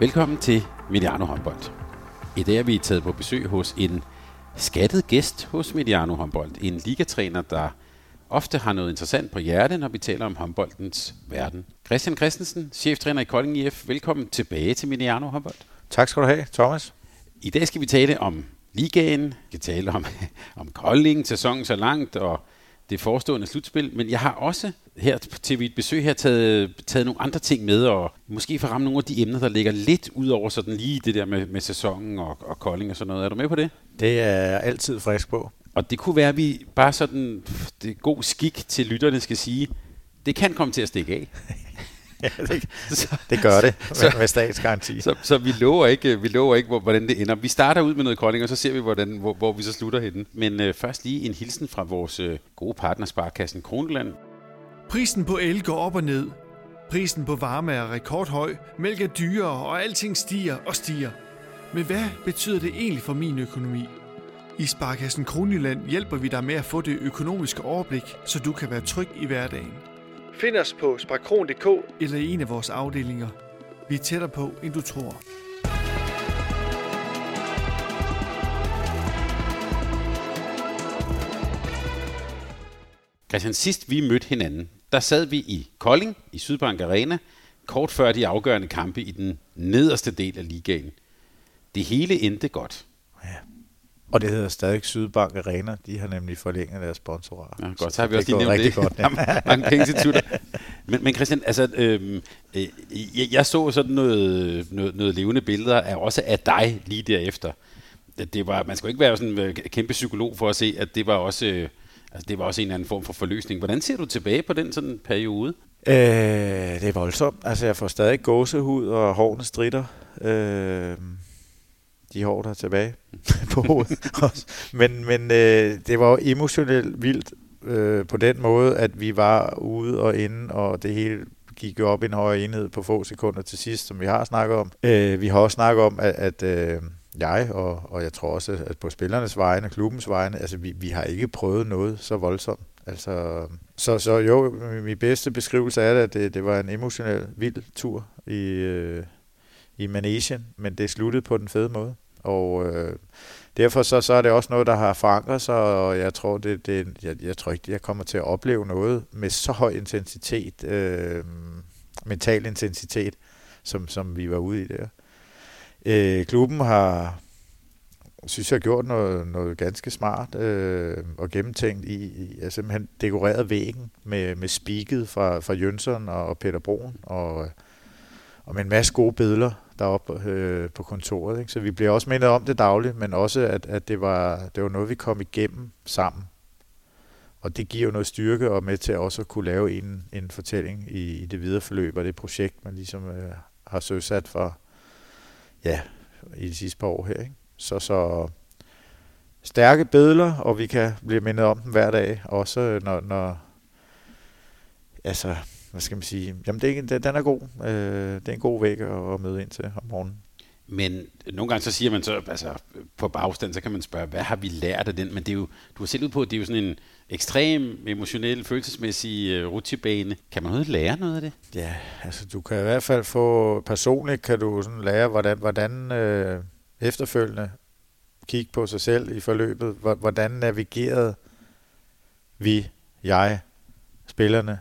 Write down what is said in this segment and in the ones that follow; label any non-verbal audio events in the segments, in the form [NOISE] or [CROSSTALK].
Velkommen til Mediano Håndbold. I dag er vi taget på besøg hos en skattet gæst hos Mediano Håndbold. En ligatræner, der ofte har noget interessant på hjertet, når vi taler om håndboldens verden. Christian Christensen, cheftræner i Kolding IF. Velkommen tilbage til Mediano Håndbold. Tak skal du have, Thomas. I dag skal vi tale om ligaen, vi skal tale om, om Kolding, sæsonen så langt, og det forestående slutspil, men jeg har også her til mit besøg her taget, taget nogle andre ting med, og måske få ramme nogle af de emner, der ligger lidt ud over sådan lige det der med, med sæsonen og, og Kolding og sådan noget. Er du med på det? Det er altid frisk på. Og det kunne være, at vi bare sådan, det er god skik til lytterne skal sige, det kan komme til at stikke af. [LAUGHS] ja, det, så, det gør det så, med statsgaranti. Så, så vi lover ikke, vi lover ikke hvordan det ender. Vi starter ud med noget Kolding, og så ser vi, hvordan, hvor, hvor vi så slutter henne. Men øh, først lige en hilsen fra vores øh, gode partner, Sparkassen Kronland. Prisen på el går op og ned. Prisen på varme er rekordhøj, mælk er dyrere, og alting stiger og stiger. Men hvad betyder det egentlig for min økonomi? I Sparkassen Kronjylland hjælper vi dig med at få det økonomiske overblik, så du kan være tryg i hverdagen. Find os på sparkron.dk eller i en af vores afdelinger. Vi er tættere på, end du tror. Christian, sidst vi mødte hinanden, der sad vi i Kolding i Sydbank Arena, kort før de afgørende kampe i den nederste del af ligaen. Det hele endte godt. Ja. Og det hedder stadig Sydbank Arena. De har nemlig forlænget deres sponsorat. Ja, godt, så har vi også lige nævnt det. Godt, ja. Mange penge men, men Christian, altså, øhm, øh, jeg, jeg så sådan noget, noget, noget levende billeder af, også af dig lige derefter. Det, det var, man skulle ikke være sådan en øh, kæmpe psykolog for at se, at det var også... Øh, Altså, det var også en eller anden form for forløsning. Hvordan ser du tilbage på den sådan periode? Øh, det er voldsomt. Altså, jeg får stadig gåsehud, og hårene stritter. Øh, de hår, der er tilbage [LAUGHS] på hovedet. [LAUGHS] men men øh, det var emotionelt vildt øh, på den måde, at vi var ude og inde, og det hele gik jo op i en højere enhed på få sekunder til sidst, som vi har snakket om. Øh, vi har også snakket om, at, at øh, jeg, og, og jeg tror også, at på spillernes vegne, klubbens vegne, altså vi, vi har ikke prøvet noget så voldsomt. Altså, så, så jo, min bedste beskrivelse er det, at det, det var en emotionel vild tur i, øh, i Manesien, men det sluttede på den fede måde. Og øh, derfor så, så er det også noget, der har forankret sig, og jeg tror, det, det, jeg, jeg tror ikke, jeg kommer til at opleve noget med så høj intensitet, øh, mental intensitet, som, som vi var ude i der. Øh, klubben har, synes jeg, har gjort noget, noget ganske smart øh, og gennemtænkt i, i altså simpelthen dekoreret væggen med, med spiket fra, fra Jønsson og Peter Broen og, og med en masse gode billeder deroppe øh, på kontoret. Ikke? Så vi bliver også mindet om det dagligt, men også, at, at det, var, det var noget, vi kom igennem sammen. Og det giver jo noget styrke og med til også at kunne lave en, en fortælling i, i det videre forløb og det projekt, man ligesom øh, har søsat for, ja, i de sidste par år her. Ikke? Så, så stærke billeder, og vi kan blive mindet om dem hver dag, også når, når altså, hvad skal man sige, jamen det, den er god. Øh, det er en god væg at, at møde ind til om morgenen. Men nogle gange så siger man så, altså på bagstand, så kan man spørge, hvad har vi lært af den? Men det er jo, du har selv ud på, at det er jo sådan en ekstrem, emotionel, følelsesmæssig uh, rutsjebane. Kan man overhovedet lære noget af det? Ja, altså du kan i hvert fald få, personligt kan du sådan lære, hvordan, hvordan øh, efterfølgende kigge på sig selv i forløbet. Hvordan navigerede vi, jeg, spillerne,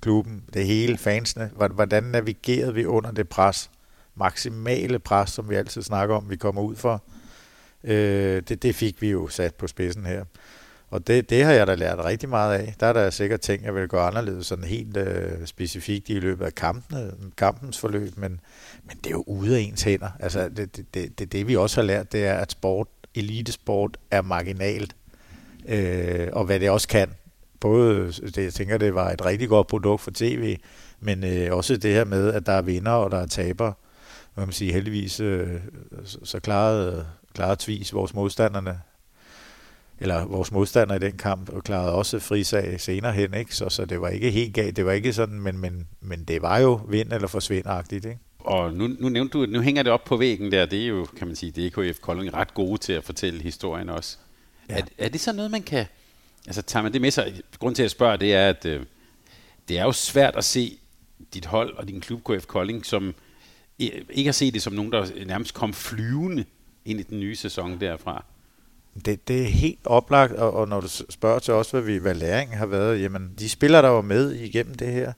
klubben, det hele, fansene, hvordan navigerede vi under det pres, maksimale pres, som vi altid snakker om, vi kommer ud for. Øh, det, det fik vi jo sat på spidsen her. Og det, det har jeg da lært rigtig meget af. Der er der sikkert ting, jeg vil gøre anderledes, sådan helt øh, specifikt i løbet af kampene, kampens forløb, men, men det er jo ude af ens hænder. Altså, det, det, det, det, det vi også har lært, det er, at sport, elitesport er marginalt, øh, og hvad det også kan, både, det, jeg tænker, det var et rigtig godt produkt for tv, men øh, også det her med, at der er vinder og der er taber. Man kan sige, heldigvis øh, så, klarede, klarede Tvis vores modstanderne eller vores modstander i den kamp, og klarede også frisag senere hen, ikke? Så, så det var ikke helt galt, det var ikke sådan, men, men, men det var jo vind eller forsvindagtigt, ikke? Og nu, nu nævnte du, nu hænger det op på væggen der, det er jo, kan man sige, DKF Kolding ret gode til at fortælle historien også. Ja. Er, er det så noget, man kan, altså tager man det med sig? Grunden til at spørge, det er, at øh, det er jo svært at se dit hold og din klub KF Kolding, som ikke har set det som nogen, der nærmest kom flyvende ind i den nye sæson derfra. Det, det er helt oplagt, og, og når du spørger til os, hvad, vi, hvad læringen har været, jamen de spillere, der var med igennem det her,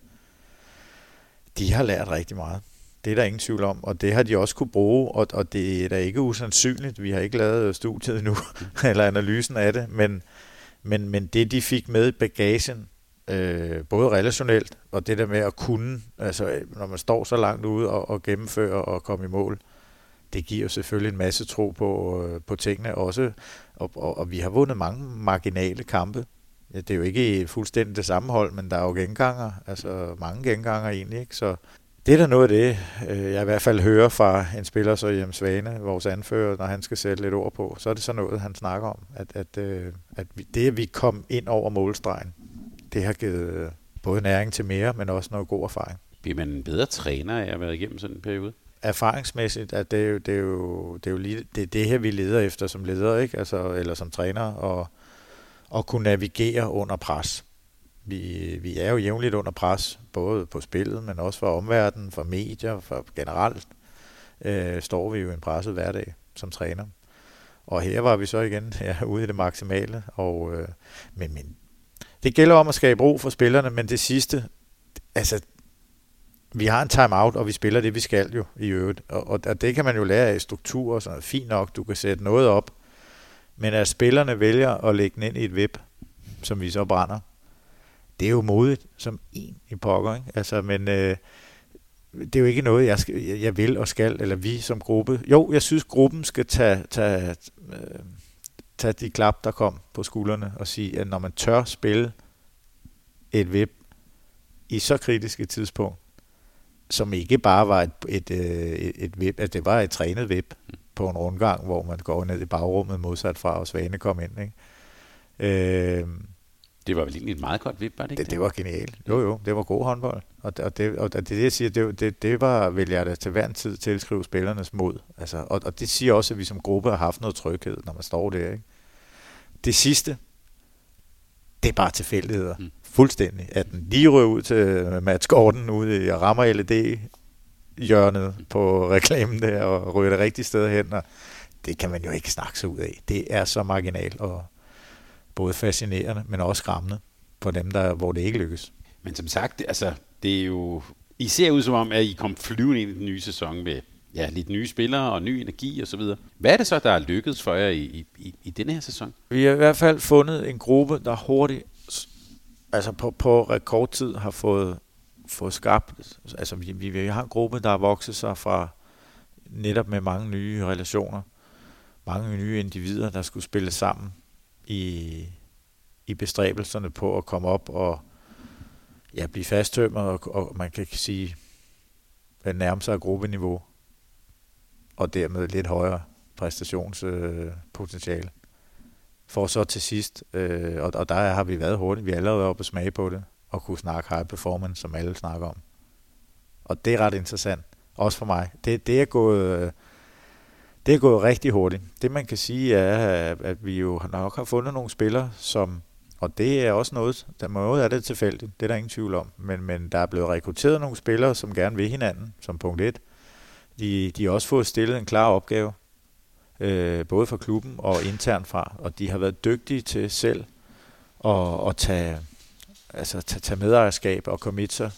de har lært rigtig meget. Det er der ingen tvivl om, og det har de også kunne bruge, og, og det er da ikke usandsynligt. Vi har ikke lavet studiet endnu, [LAUGHS] eller analysen af det, men, men, men det de fik med i bagagen, øh, både relationelt og det der med at kunne, altså når man står så langt ude og, og gennemfører og komme i mål, det giver selvfølgelig en masse tro på, øh, på tingene også, og, og, og vi har vundet mange marginale kampe. Ja, det er jo ikke fuldstændig det samme hold, men der er jo genganger, altså mange genganger egentlig, ikke? så det er da noget af det, øh, jeg i hvert fald hører fra en spiller, så Jens Svane, vores anfører, når han skal sætte lidt ord på, så er det så noget, han snakker om, at, at, øh, at det, at vi kom ind over målstregen, det har givet både næring til mere, men også noget god erfaring. Bliver man en bedre træner af at være igennem sådan en periode? Erfaringsmæssigt, at det er jo det, er jo, det, er jo lige, det, er det her, vi leder efter som leder, ikke? Altså, eller som træner, og, og kunne navigere under pres. Vi, vi er jo jævnligt under pres, både på spillet, men også for omverdenen, for medier, for generelt øh, står vi jo i en presset hverdag som træner. Og her var vi så igen [LAUGHS] ja, ude i det maksimale. Og, øh, men, men det gælder om at skabe ro for spillerne, men det sidste, altså vi har en timeout, og vi spiller det, vi skal jo i øvrigt. Og, og, og det kan man jo lære af struktur og sådan noget. Fint nok, du kan sætte noget op. Men at spillerne vælger at lægge den ind i et web, som vi så brænder, det er jo modigt som en i pokker. Ikke? Altså, men øh, det er jo ikke noget, jeg, skal, jeg vil og skal, eller vi som gruppe. Jo, jeg synes, gruppen skal tage, tage, øh, tage de klap, der kom på skuldrene, og sige, at når man tør spille et web i så kritisk et tidspunkt, som ikke bare var et, et, øh, et, et web, altså det var et trænet web på en rundgang, hvor man går ned i bagrummet modsat fra, og Svane kom ind. Ikke? Øh, det var vel egentlig et meget godt vip, var det ikke det? Det, det var genialt. Jo, jo, det var god håndbold. Og, og, det, og det, det, jeg siger, det, det, det var, vil jeg da til hver en tid tilskrive spillernes mod. Altså, og, og det siger også, at vi som gruppe har haft noget tryghed, når man står der. Ikke? Det sidste, det er bare tilfældigheder. Mm. Fuldstændig. At den lige rører ud til Mads Gordon ude i rammer LED hjørnet på reklamen der, og ryger det rigtige sted hen, og det kan man jo ikke snakke sig ud af. Det er så marginalt, og både fascinerende, men også skræmmende for dem, der, hvor det ikke lykkes. Men som sagt, altså, det er jo... I ser ud som om, at I kom flyvende ind i den nye sæson med ja, lidt nye spillere og ny energi og så videre. Hvad er det så, der er lykkedes for jer i, i, i denne her sæson? Vi har i hvert fald fundet en gruppe, der hurtigt, altså på, på rekordtid har fået, fået skabt, altså vi, vi, vi har en gruppe, der har vokset sig fra netop med mange nye relationer, mange nye individer, der skulle spille sammen i, i bestræbelserne på at komme op og ja, blive fasttømmet, og, og man kan sige, at nærme sig gruppeniveau, og dermed lidt højere præstationspotentiale. Øh, for så til sidst, øh, og, og der har vi været hurtigt, vi er allerede oppe og smage på det, og kunne snakke high performance, som alle snakker om. Og det er ret interessant, også for mig. Det, det er gået... Øh, det er gået rigtig hurtigt. Det man kan sige er, at vi jo nok har fundet nogle spillere, som, og det er også noget, der må er det tilfældigt, det er der ingen tvivl om, men, men der er blevet rekrutteret nogle spillere, som gerne vil hinanden, som punkt et. De, de har også fået stillet en klar opgave, øh, både for klubben og internt fra, og de har været dygtige til selv at, at tage, altså, tage, tage medejerskab og committe sig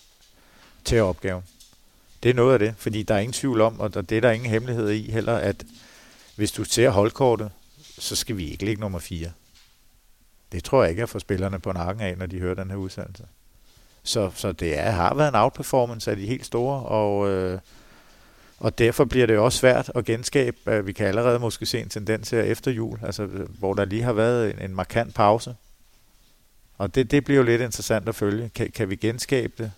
til opgaven. Det er noget af det, fordi der er ingen tvivl om, og det er der ingen hemmelighed i heller, at hvis du ser holdkortet, så skal vi ikke ligge nummer 4. Det tror jeg ikke, at få spillerne på nakken af, når de hører den her udsendelse. Så, så det er, har været en outperformance af de helt store, og, øh, og derfor bliver det også svært at genskabe. Vi kan allerede måske se en tendens her efter jul, altså, hvor der lige har været en, en markant pause. Og det, det bliver jo lidt interessant at følge. Kan, kan vi genskabe det?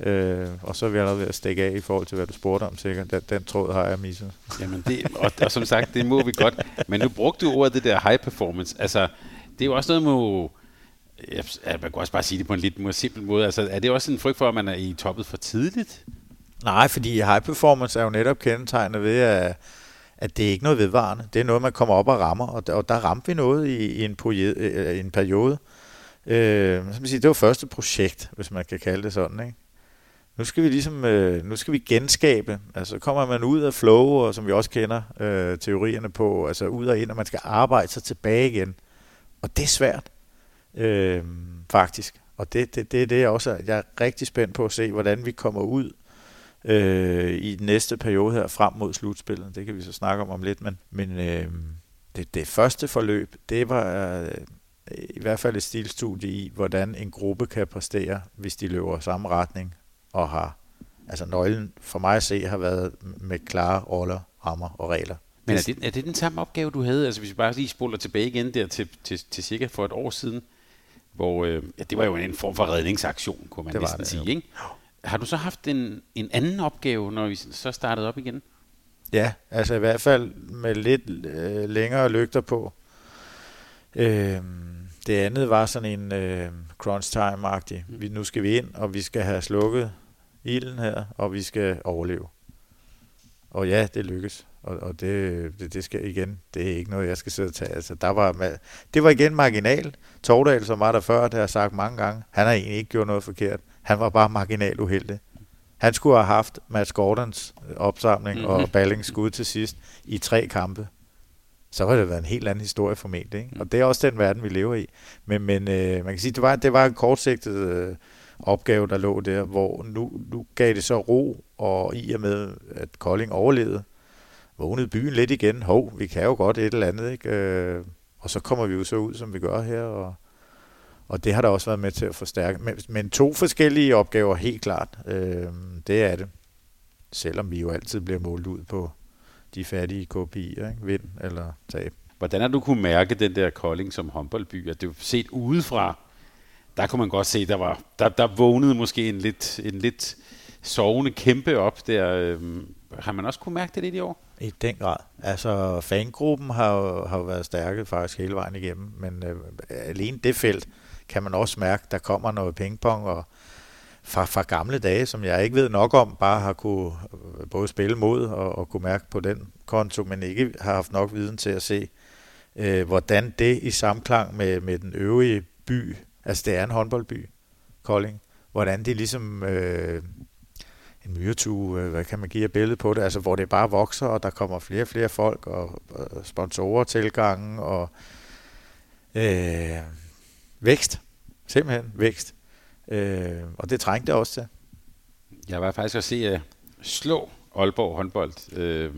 Øh, og så vil jeg ved at stikke af i forhold til, hvad du spurgte om sikkert. Den, den tråd har jeg misset. Jamen det, og, og som sagt, det må vi godt. Men nu brugte du ordet det der high performance. Altså, det er jo også noget med... Jeg, man kan også bare sige det på en lidt mere simpel måde. Altså, er det også en frygt for, at man er i toppet for tidligt? Nej, fordi high performance er jo netop kendetegnet ved, at, at det er ikke noget vedvarende. Det er noget, man kommer op og rammer, og der, og der ramte vi noget i, i en, periode, øh, en periode. Øh, man sige, det var første projekt, hvis man kan kalde det sådan. Ikke? Nu skal vi ligesom, øh, nu skal vi genskabe. Altså kommer man ud af flow, og som vi også kender øh, teorierne på, altså ud og ind, og man skal arbejde sig tilbage igen. Og det er svært, øh, faktisk. Og det, det, det er det, er også jeg er rigtig spændt på at se, hvordan vi kommer ud øh, i den næste periode her frem mod slutspillet. Det kan vi så snakke om om lidt, men, men øh, det, det første forløb, det var øh, i hvert fald et stilstudie i, hvordan en gruppe kan præstere, hvis de løber samme retning og har, altså nøglen for mig at se, har været med klare roller, rammer og regler. Men er det, er det den samme opgave, du havde? Altså hvis vi bare lige spoler tilbage igen der til, til, til cirka for et år siden, hvor øh, ja, det var jo en form for redningsaktion, kunne man det næsten det, sige. Ikke? Har du så haft en, en anden opgave, når vi så startede op igen? Ja, altså i hvert fald med lidt øh, længere lygter på. Øh, det andet var sådan en øh, crunch time-agtig. Mm. Vi, nu skal vi ind, og vi skal have slukket ilden her, og vi skal overleve. Og ja, det lykkes. Og, og det, det, det skal igen, det er ikke noget, jeg skal sidde og tage. Altså, der var, det var igen marginal. Tordal, som var der før, det har jeg sagt mange gange, han har egentlig ikke gjort noget forkert. Han var bare marginal uheldig. Han skulle have haft Mads Gordons opsamling mm-hmm. og Ballings skud til sidst i tre kampe. Så var det været en helt anden historie formentlig. Ikke? Og det er også den verden, vi lever i. Men, men øh, man kan sige, det var, det var en kortsigtet øh, opgave, der lå der, hvor nu, nu gav det så ro, og i og med, at Kolding overlevede, vågnede byen lidt igen. Hov, vi kan jo godt et eller andet, ikke? Øh, og så kommer vi jo så ud, som vi gør her, og, og det har der også været med til at forstærke. Men, men to forskellige opgaver, helt klart. Øh, det er det. Selvom vi jo altid bliver målt ud på de færdige KPI'er, ikke? vind eller tab. Hvordan har du kunne mærke den der Kolding som håndboldby? At det er set udefra, der kunne man godt se, der var der, der vågnede måske en lidt, en lidt sovende kæmpe op der. Øhm, har man også kunne mærke det lidt i år? I den grad. Altså, fangruppen har jo, har jo været stærke faktisk hele vejen igennem, men øh, alene det felt kan man også mærke, der kommer noget pingpong, og fra, fra gamle dage, som jeg ikke ved nok om, bare har kunne øh, både spille mod og, og kunne mærke på den konto, men ikke har haft nok viden til at se, øh, hvordan det i samklang med, med den øvrige by, altså det er en håndboldby, Kolding, hvordan det ligesom øh, en myretue, øh, hvad kan man give et billede på det, altså hvor det bare vokser, og der kommer flere og flere folk, og, og sponsorer tilgangen, og øh, vækst, simpelthen vækst. Øh, og det trængte også til. Jeg var faktisk at se uh, slå Aalborg håndbold øh,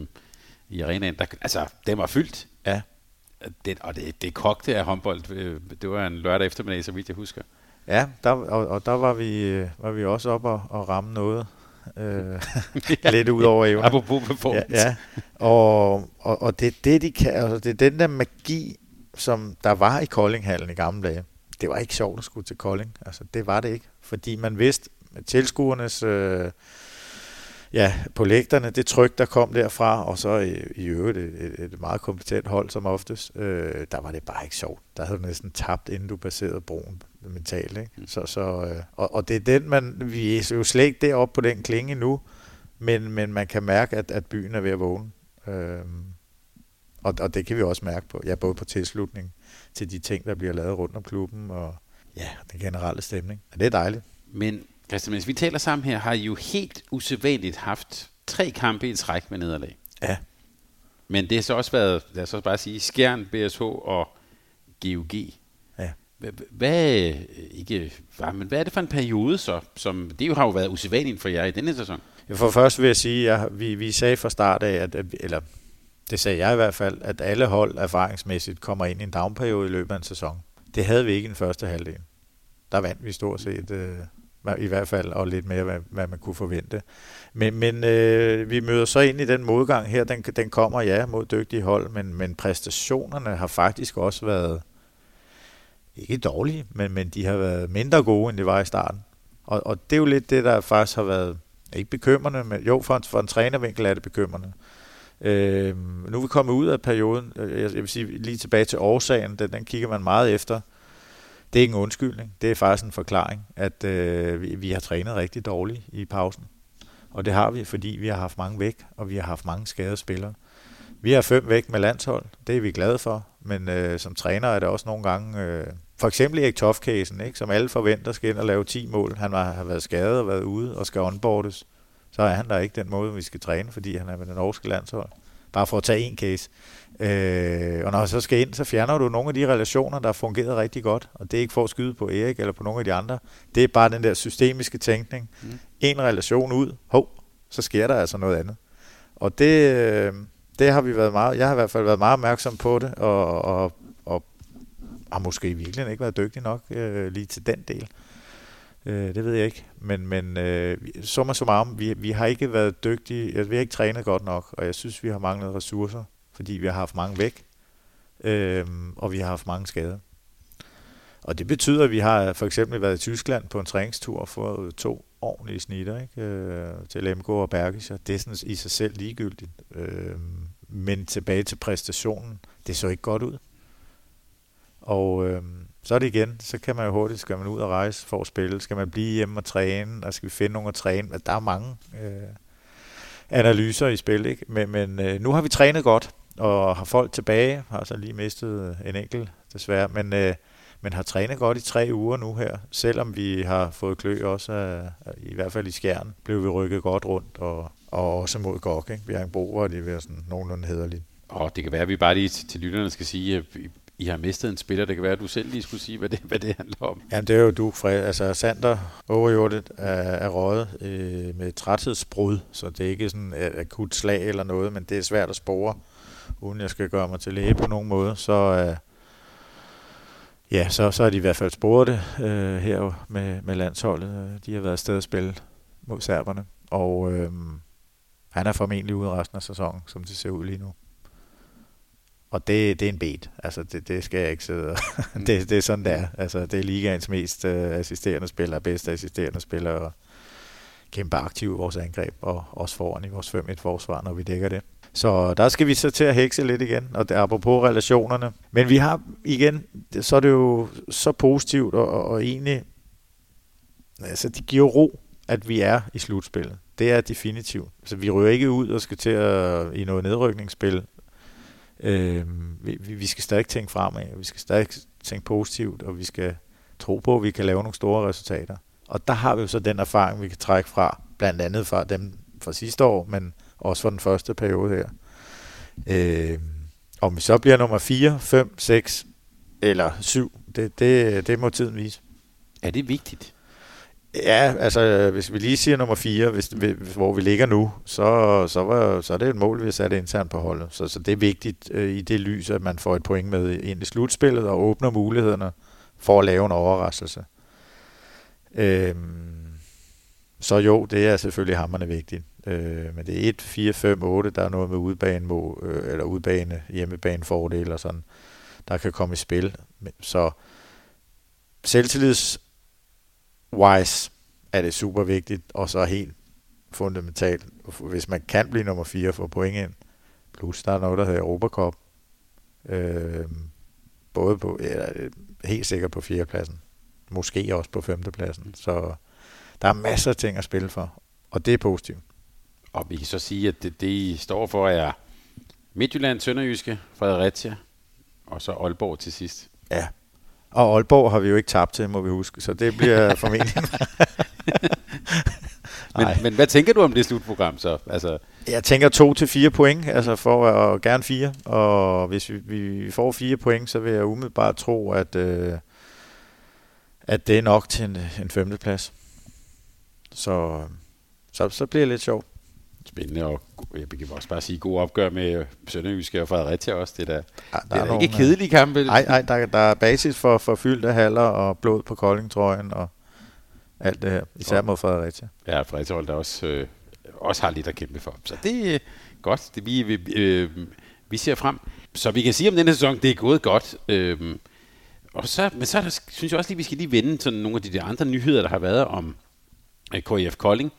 i arenaen. Der, altså, den var fyldt. Ja. Det, og det, det kogte af håndbold. Øh, det var en lørdag eftermiddag, så vidt jeg husker. Ja, der, og, og der var vi, øh, var vi også op og, og ramme noget. Øh, [LAUGHS] lidt ud over evner. Apropos performance. Ja, ja. Og, og, og det er det, de kan. Altså, det er den der magi, som der var i Koldinghallen i gamle dage det var ikke sjovt at skulle til Kolding. Altså, det var det ikke. Fordi man vidste, at tilskuernes... Øh, ja, på lægterne, det tryk, der kom derfra, og så i, i øvrigt et, et meget kompetent hold som oftest, øh, der var det bare ikke sjovt. Der havde du næsten tabt, inden du passerede broen mentalt. Ikke? Mm. Så, så, øh, og, og det er den, man, vi er jo slet ikke deroppe på den klinge nu, men, men man kan mærke, at, at byen er ved at vågne. Øh, og, og det kan vi også mærke på, ja, både på tilslutning til de ting, der bliver lavet rundt om klubben, og ja, den generelle stemning. Og det er dejligt. Men Christian, mens vi taler sammen her, har I jo helt usædvanligt haft tre kampe i træk med nederlag. Ja. Men det har så også været, lad os også bare sige, Skjern, BSH og GUG. Ja. Hvad, ikke, men hvad er det for en periode så, som det jo har jo været usædvanligt for jer i denne sæson? For først vil jeg sige, at vi, vi sagde fra start af, at, eller det sagde jeg i hvert fald, at alle hold erfaringsmæssigt kommer ind i en downperiode i løbet af en sæson. Det havde vi ikke i den første halvdel. Der vandt vi stort set, øh, i hvert fald, og lidt mere, hvad, hvad man kunne forvente. Men, men øh, vi møder så ind i den modgang her, den, den kommer ja mod dygtige hold, men, men præstationerne har faktisk også været ikke dårlige, men, men de har været mindre gode, end de var i starten. Og, og det er jo lidt det, der faktisk har været, ikke bekymrende, men jo, for en, for en trænervinkel er det bekymrende. Øh, nu er vi kommet ud af perioden, øh, jeg, jeg vil sige lige tilbage til årsagen, den, den kigger man meget efter. Det er ikke en undskyldning, det er faktisk en forklaring, at øh, vi, vi har trænet rigtig dårligt i pausen. Og det har vi, fordi vi har haft mange væk, og vi har haft mange skadede spillere. Vi har fem væk med landshold, det er vi glade for, men øh, som træner er det også nogle gange, øh, for eksempel Erik toff ikke, som alle forventer skal ind og lave 10 mål. Han var, har været skadet og været ude og skal onboardes. Så er han der ikke den måde, vi skal træne, fordi han er med den norske landshold. Bare for at tage en case. Øh, og når han så skal ind, så fjerner du nogle af de relationer, der har fungeret rigtig godt. Og det er ikke for at skyde på Erik eller på nogle af de andre. Det er bare den der systemiske tænkning. Mm. En relation ud, hov, så sker der altså noget andet. Og det, øh, det har vi været meget, jeg har i hvert fald været meget opmærksom på det, og, og, og har måske i virkeligheden ikke været dygtig nok øh, lige til den del. Øh, det ved jeg ikke. Men, men øh, summa summarum, vi, vi har ikke været dygtige, vi har ikke trænet godt nok, og jeg synes, vi har manglet ressourcer, fordi vi har haft mange væk, øh, og vi har haft mange skader. Og det betyder, at vi har for eksempel været i Tyskland på en træningstur og fået to ordentlige snitter ikke? Øh, til LMK og Bergischer. Det er sådan i sig selv ligegyldigt. Øh, men tilbage til præstationen, det så ikke godt ud. Og øh, så er det igen, så kan man jo hurtigt, skal man ud og rejse for at spille, skal man blive hjemme og træne, og skal vi finde nogen at træne. Altså, der er mange øh, analyser i spil, ikke? men, men øh, nu har vi trænet godt, og har folk tilbage, har så lige mistet en enkelt desværre, men, øh, men har trænet godt i tre uger nu her, selvom vi har fået klø også, af, i hvert fald i skjern, blev vi rykket godt rundt, og, og også mod Gok, ikke? Bjerg Bro, og det er sådan nogenlunde hederligt. Og det kan være, at vi bare lige til, til lytterne skal sige, at i har mistet en spiller. Det kan være, at du selv lige skulle sige, hvad det, hvad det handler om. Jamen, det er jo du, Fred. Altså, Sander overjordet er, er røget øh, med træthedsbrud, så det er ikke sådan et akut slag eller noget, men det er svært at spore, uden jeg skal gøre mig til læge på nogen måde. Så, øh, ja, så, så har de i hvert fald sporet det øh, her med, med landsholdet. De har været afsted at spille mod serberne, og øh, han er formentlig ude resten af sæsonen, som det ser ud lige nu. Og det, det er en bed. Altså, det, det skal jeg ikke sidde [LAUGHS] det, det er sådan, der. Altså, det er ligaens mest øh, assisterende spiller, bedste assisterende spiller, og kæmpe aktiv i vores angreb, og også foran i vores 5-1 forsvar, når vi dækker det. Så der skal vi så til at hekse lidt igen, og det er apropos relationerne. Men vi har igen, så er det jo så positivt, og, og, og egentlig, altså det giver ro, at vi er i slutspillet. Det er definitivt. Så vi rører ikke ud og skal til at i noget nedrykningsspil Øh, vi, vi skal stadig tænke fremad, og vi skal stadig tænke positivt, og vi skal tro på, at vi kan lave nogle store resultater. Og der har vi jo så den erfaring, vi kan trække fra, blandt andet fra dem fra sidste år, men også fra den første periode her. Øh, om vi så bliver nummer 4, 5, 6 eller 7, det, det, det må tiden vise. Er det vigtigt? Ja, altså hvis vi lige siger nummer 4, hvis, hvor vi ligger nu, så, så, var, så er det et mål, vi har sat internt på holdet. Så, så det er vigtigt øh, i det lys, at man får et point med ind i slutspillet og åbner mulighederne for at lave en overraskelse. Øhm, så jo, det er selvfølgelig hammerne vigtigt. Øh, men det er 1, 4, 5, 8, der er noget med udbane, øh, eller udbane, hjemmebane fordel og sådan, der kan komme i spil. Så selvtillids wise er det super vigtigt, og så helt fundamentalt, hvis man kan blive nummer 4 for point ind, plus der er noget, der hedder Europacup, øh, både på, ja, helt sikkert på fjerdepladsen, måske også på femtepladsen, så der er masser af ting at spille for, og det er positivt. Og vi kan så sige, at det, det I står for er Midtjylland, Sønderjyske, Fredericia, og så Aalborg til sidst. Ja, og Aalborg har vi jo ikke tabt til, må vi huske, så det bliver [LAUGHS] formentlig... [LAUGHS] men, men hvad tænker du om det slutprogram så? Altså... Jeg tænker to til fire point, altså for at gerne fire. Og hvis vi, vi får fire point, så vil jeg umiddelbart tro, at, øh, at det er nok til en, en femteplads. Så, så, så bliver det lidt sjovt. Spændende, og jeg kan også bare sige, god opgør med Sønderjyske og Fredericia også. Det der, ja, der det er, er ikke kedelige kampe. Nej, nej der, der er basis for, for fyldte haller og blod på koldingtrøjen og alt det her, især mod Fredericia. Ja, Fredericia der også, øh, også har lidt at kæmpe for. Så det er godt. Det, vi, vi, øh, vi ser frem. Så vi kan sige om denne sæson, det er gået godt. Øh, og så, men så der, synes jeg også lige, vi skal lige vende sådan nogle af de der andre nyheder, der har været om øh, KIF Kolding.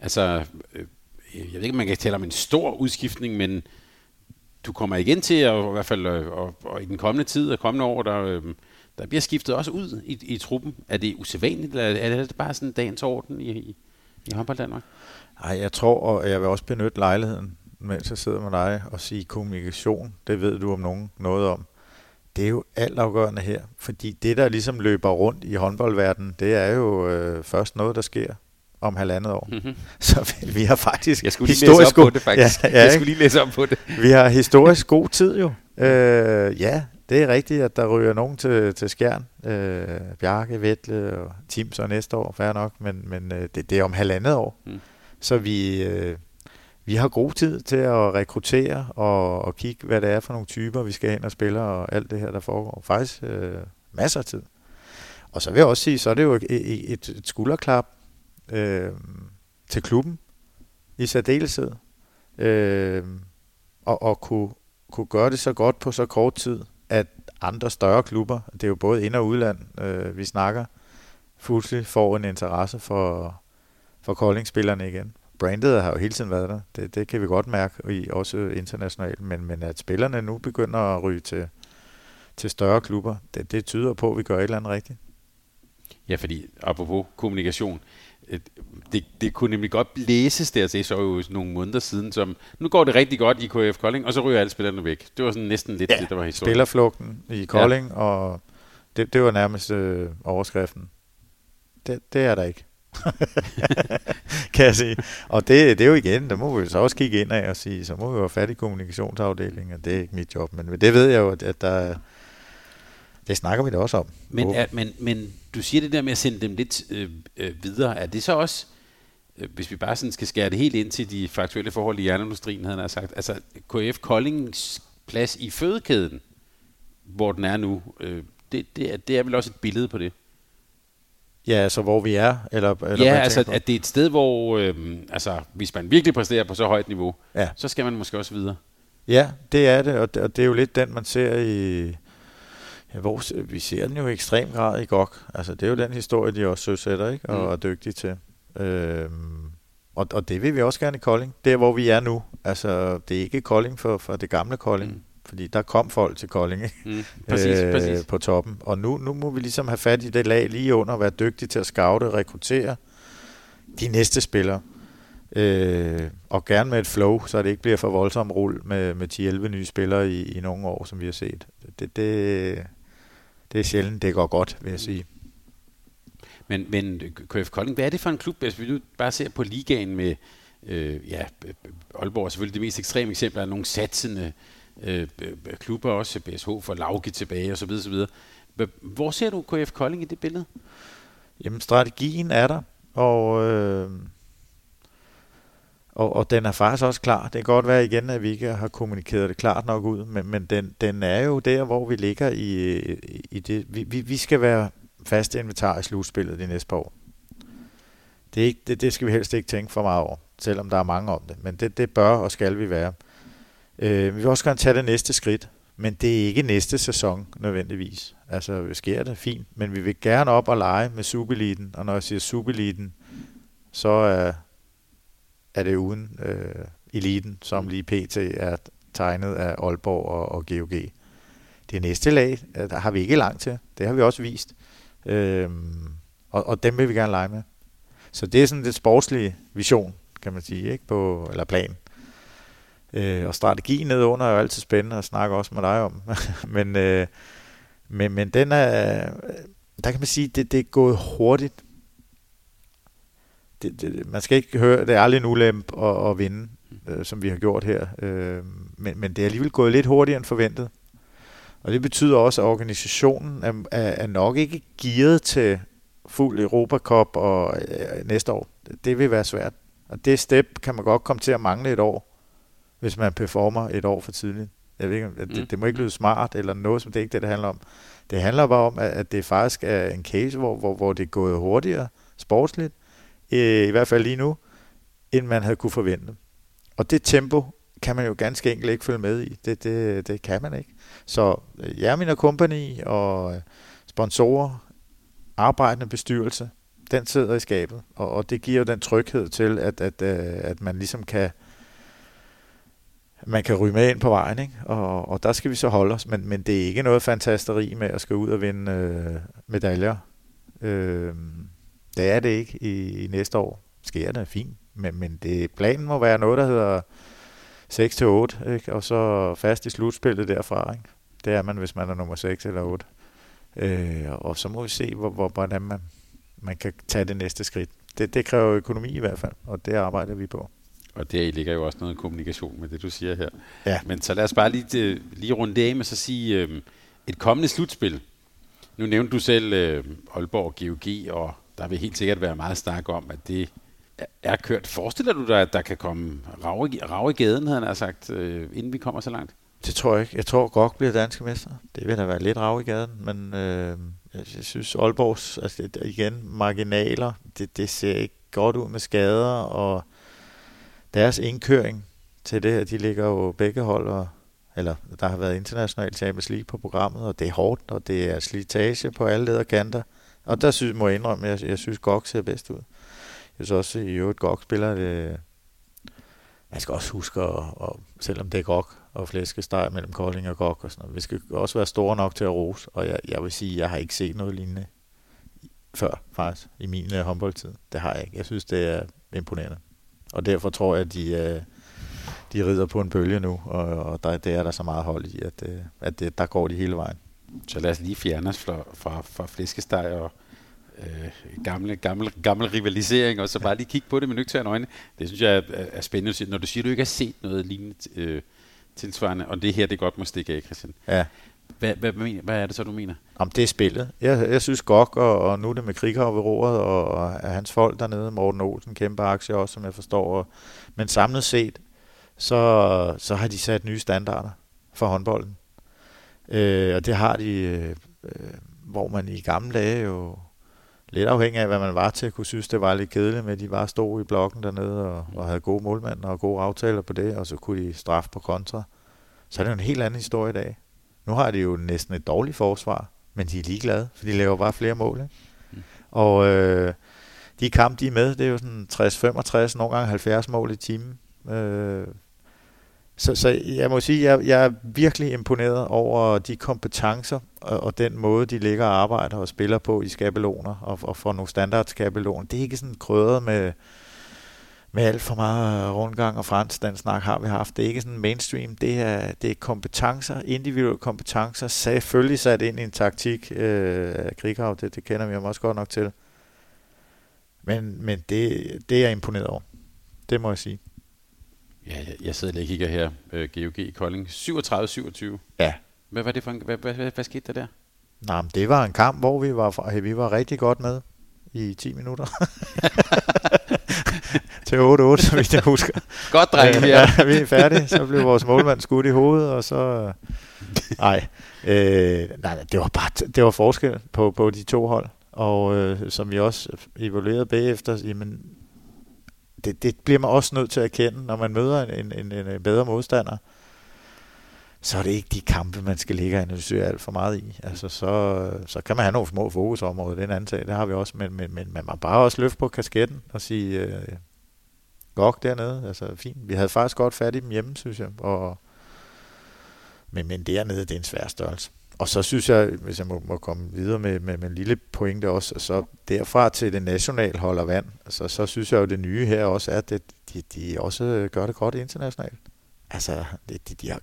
Altså, øh, Øh, jeg ved ikke, om man kan tale om en stor udskiftning, men du kommer igen til, at, i hvert fald og, og, og i den kommende tid og kommende år, der, øh, der bliver skiftet også ud i, i truppen. Er det usædvanligt, eller er det bare sådan dagens orden i, i, i håndbold Danmark? Nej, jeg tror, og jeg vil også benytte lejligheden, mens jeg sidder med dig, og sige kommunikation. Det ved du om nogen noget om. Det er jo altafgørende her, fordi det, der ligesom løber rundt i håndboldverdenen, det er jo øh, først noget, der sker om halvandet år. Mm-hmm. [LAUGHS] Så vi, vi har faktisk jeg skulle lige historisk læse op på det, faktisk. Ja, [LAUGHS] ja, jeg skulle lige læse op på det. vi har historisk [LAUGHS] god tid jo. Øh, ja, det er rigtigt, at der ryger nogen til, til skjern. Øh, Bjarke, Vettle og Tim så næste år, fair nok, men, men øh, det, det er om halvandet år. Mm. Så vi, øh, vi har god tid til at rekruttere og, og kigge, hvad det er for nogle typer, vi skal hen og spille, og alt det her, der foregår. Faktisk øh, masser af tid. Og så vil jeg også sige, så er det jo et, et, et skulderklap øh, til klubben i særdeleshed. Øh, og, og kunne, kunne gøre det så godt på så kort tid, at andre større klubber, det er jo både ind- og udland, øh, vi snakker, fuldstændig får en interesse for, for Kolding-spillerne igen. Brandet har jo hele tiden været der. Det, det kan vi godt mærke, i, også internationalt. Men, men at spillerne nu begynder at ryge til, til større klubber, det, det tyder på, at vi gør et eller andet rigtigt. Ja, fordi apropos kommunikation, det, det kunne nemlig godt læses der til så jo nogle måneder siden, som nu går det rigtig godt i KF Kolding, og så ryger alle spillerne væk. Det var sådan næsten lidt ja, det, der var historien. spillerflugten i Kolding, ja. og det, det var nærmest øh, overskriften. Det, det er der ikke. [LAUGHS] kan jeg sige. Og det, det er jo igen, der må vi så også kigge ind af og sige, så må vi jo have fat i kommunikationsafdelingen, det er ikke mit job, men det ved jeg jo, at der det snakker vi da også om. Men, er, men, men du siger det der med at sende dem lidt øh, øh, videre. Er det så også, øh, hvis vi bare sådan skal skære det helt ind til de faktuelle forhold i jernindustrien, havde han sagt, altså KF Koldings plads i fødekæden, hvor den er nu, øh, det, det, er, det er vel også et billede på det? Ja, altså hvor vi er? Eller, eller ja, altså at det er et sted, hvor øh, altså, hvis man virkelig præsterer på så højt niveau, ja. så skal man måske også videre. Ja, det er det, og det, og det er jo lidt den, man ser i, ja, hvor, vi ser den jo i ekstrem grad i GOG. Altså det er jo den historie, de også søsætter, ikke? Og mm. er dygtige til. Øhm, og, og det vil vi også gerne i Kolding. Der, hvor vi er nu. Altså, det er ikke Kolding for, for det gamle Kolding. Mm. Fordi der kom folk til Kolding ikke? Mm, præcis, øh, præcis. på toppen. Og nu, nu må vi ligesom have fat i det lag lige under, være dygtige til at scoute rekruttere de næste spillere. Øh, og gerne med et flow, så det ikke bliver for voldsomt rull med, med 10-11 nye spillere i, i nogle år, som vi har set. Det, det, det er sjældent, det går godt, vil jeg sige. Men, men KF Kolding, hvad er det for en klub, hvis vi nu bare ser på ligaen med, øh, ja, Aalborg er selvfølgelig det mest ekstreme eksempel, er nogle satsende øh, klubber, også BSH for Lauke tilbage osv. osv. Hvor ser du KF Kolding i det billede? Jamen, strategien er der, og, øh, og, og den er faktisk også klar. Det kan godt være igen, at vi ikke har kommunikeret det klart nok ud, men, men den, den er jo der, hvor vi ligger i, i det. Vi, vi, vi skal være fast inventar i slutspillet de næste par år. Det, er ikke, det, det skal vi helst ikke tænke for meget over, selvom der er mange om det. Men det, det bør og skal vi være. Øh, vi vil også gerne tage det næste skridt, men det er ikke næste sæson nødvendigvis. Altså, sker det fint, men vi vil gerne op og lege med Superliten, og når jeg siger Superliten, så er, er det uden øh, eliten, som lige pt. er tegnet af Aalborg og, og GOG. Det næste lag, øh, der har vi ikke langt til. Det har vi også vist. Øhm, og, og dem vil vi gerne lege med. Så det er sådan det sportslige vision, kan man sige, ikke? På, eller plan. Øh, og strategi nedunder er jo altid spændende at snakke også med dig om. [LAUGHS] men, øh, men, men den er, der kan man sige, det, det er gået hurtigt. Det, det, man skal ikke høre, det er aldrig en ulempe at, at vinde, øh, som vi har gjort her. Øh, men, men det er alligevel gået lidt hurtigere end forventet. Og det betyder også, at organisationen er, er, er nok ikke gearet til fuld Europa Cup og øh, næste år. Det vil være svært. Og det step kan man godt komme til at mangle et år hvis man performer et år for tidligt. Jeg ved ikke, det, mm. det må ikke lyde smart eller noget, som det er ikke det, det handler om. Det handler bare om, at, at det faktisk er en case, hvor, hvor, hvor det er gået hurtigere sportsligt, i, i hvert fald lige nu, end man havde kunne forvente. Og det tempo kan man jo ganske enkelt ikke følge med i. Det, det, det kan man ikke. Så øh, Jermin og Company og øh, sponsorer, arbejdende bestyrelse, den sidder i skabet, og, og det giver jo den tryghed til, at, at, øh, at man ligesom kan man kan ryge med ind på vejen, ikke? Og, og der skal vi så holde os, men, men det er ikke noget fantasteri med at skal ud og vinde øh, medaljer. Øh, det er det ikke i, i næste år. Sker det fint, men, men det, planen må være noget, der hedder 6-8, ikke? og så fast i slutspillet derfra. Ikke? Det er man, hvis man er nummer 6 eller 8. Øh, og så må vi se, hvor, hvor, hvordan man, man kan tage det næste skridt. Det, det kræver økonomi i hvert fald, og det arbejder vi på. Og der ligger jo også noget kommunikation med det, du siger her. Ja. Men så lad os bare lige, øh, lige runde det af med så sige, øh, et kommende slutspil. Nu nævnte du selv øh, Aalborg GOG, og der vil helt sikkert være meget snak om, at det er kørt. Forestiller du dig, at der kan komme rav i, rav i gaden, havde han sagt, øh, inden vi kommer så langt? Det tror jeg ikke. Jeg tror, godt bliver danske mester. Det vil da være lidt rav i gaden, men øh, jeg, jeg synes, Aalborgs, altså igen, marginaler, det, det ser ikke godt ud med skader, og deres indkøring til det her, de ligger jo begge hold, og, eller der har været international Champions League på programmet, og det er hårdt, og det er slitage på alle lederkanter. Og der synes, må jeg indrømme, at jeg, jeg synes, Gok ser bedst ud. Jeg synes også, at i øvrigt Gok spiller det... Man skal også huske, at, at selvom det er Gok og flæskesteg mellem Kolding og Gok og sådan noget, vi skal også være store nok til at rose, og jeg, jeg vil sige, at jeg har ikke set noget lignende før, faktisk, i min uh, håndboldtid. Det har jeg ikke. Jeg synes, det er imponerende. Og derfor tror jeg, at de, uh, de rider på en bølge nu, og, og der, det er der så meget hold i, at, uh, at det, der går de hele vejen. Så lad os lige fjerne os fra, fra, fra flæskesteg og øh, gamle, gamle, gamle rivalisering, og så bare lige kigge på det med nøgterne øjne. Det synes jeg er, er spændende. Når du siger, at du ikke har set noget lignende øh, tilsvarende, og det her, det godt må stikke af, Christian. Ja. Hvad, hvad, hvad, hvad er det så, du mener? Om det er spillet. Jeg, jeg synes Gok, og, og nu er det med Krighav ved roret, og, og hans folk dernede, Morten Olsen, kæmpe aktie også, som jeg forstår. Og, men samlet set, så, så har de sat nye standarder for håndbolden. Øh, og det har de, øh, hvor man i gamle dage jo lidt afhængig af, hvad man var til, kunne synes, det var lidt kedeligt med, at de bare stod i blokken dernede og, og havde gode målmænd og gode aftaler på det, og så kunne de straffe på kontra. Så er det jo en helt anden historie i dag. Nu har de jo næsten et dårligt forsvar, men de er ligeglade, for de laver bare flere mål. Ikke? Mm. Og øh, de kamp, de er med, det er jo sådan 60-65, nogle gange 70 mål i timen. Øh, så, så jeg må sige, jeg, jeg er virkelig imponeret over de kompetencer og, og den måde, de ligger og arbejder og spiller på i skabeloner og, og får nogle standardskabeloner. Det er ikke sådan krydret med, med alt for meget rundgang og fransk, den snak har vi haft. Det er ikke sådan mainstream, det er, det er kompetencer, individuelle kompetencer, selvfølgelig sat ind i en taktik øh, af Krighav, det, det kender vi også godt nok til. Men, men det, det er jeg imponeret over. Det må jeg sige. Ja, jeg, jeg sidder lige og kigger her. Øh, GOG i Kolding. 37-27. Ja. Hvad var det for en, hvad, hvad, hvad, hvad skete der der? Nej, men det var en kamp, hvor vi var, vi var rigtig godt med i 10 minutter. [LAUGHS] Til 8-8, så vidt jeg husker. Godt, drenge. Øh, ja, vi er færdige. Så blev vores målmand skudt i hovedet, og så... Nej, øh, nej, det var bare det var forskel på, på de to hold. Og øh, som vi også evaluerede bagefter, jamen, det, det bliver man også nødt til at erkende, når man møder en, en, en, en bedre modstander. Så er det ikke de kampe, man skal ligge og analysere alt for meget i. Altså, så, så kan man have nogle små fokusområder, den anden sag, det har vi også, men, men, men man må bare også løfte på kasketten og sige, øh, gok dernede, altså fint. Vi havde faktisk godt fat i dem hjemme, synes jeg, og, men, men dernede, det er en svær størrelse. Og så synes jeg, hvis jeg må, må komme videre med, med, med en lille pointe også, så derfra til det nationale holder vand, altså, så synes jeg jo, det nye her også er, at det, de, de også gør det godt internationalt. Altså, de, de, de, har,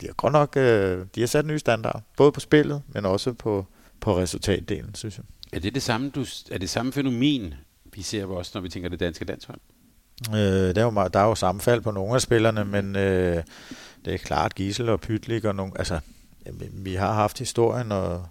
de har godt nok øh, de har sat nye standarder, både på spillet, men også på, på resultatdelen, synes jeg. Er det det samme, du, er det samme fænomen, vi ser også, når vi tænker det danske landshold? Øh, der, er jo, der er jo sammenfald på nogle af spillerne, men øh, det er klart Gisel og Pytlik og nogle, altså Jamen, vi har haft historien og,